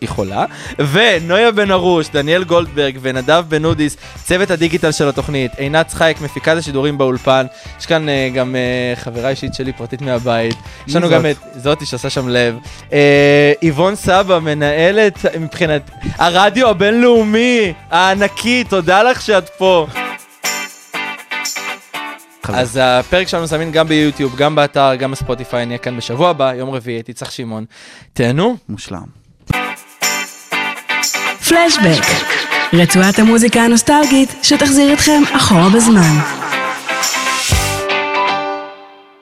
היא חולה, ונויה בן ארוש, דניאל גולדברג ונדב בן אודיס, צוות הדיגיטל של התוכנית, עינת צחייק, מפיקת השידורים באולפן, יש כאן uh, גם uh, חברה אישית שלי פרטית מהבית, יש לנו גם? את זאתי שעשה שם לב, uh, איבון סבא, מנהלת מבחינת הרדיו הבינלאומי הענקי, תודה לך שאת פה. אז הפרק שלנו זמין גם ביוטיוב, גם באתר, גם בספוטיפיי, נהיה כאן בשבוע הבא, יום רביעי, הייתי צריך שמעון. תהנו. מושלם. פלשבק, רצועת המוזיקה הנוסטלגית שתחזיר אתכם אחורה בזמן.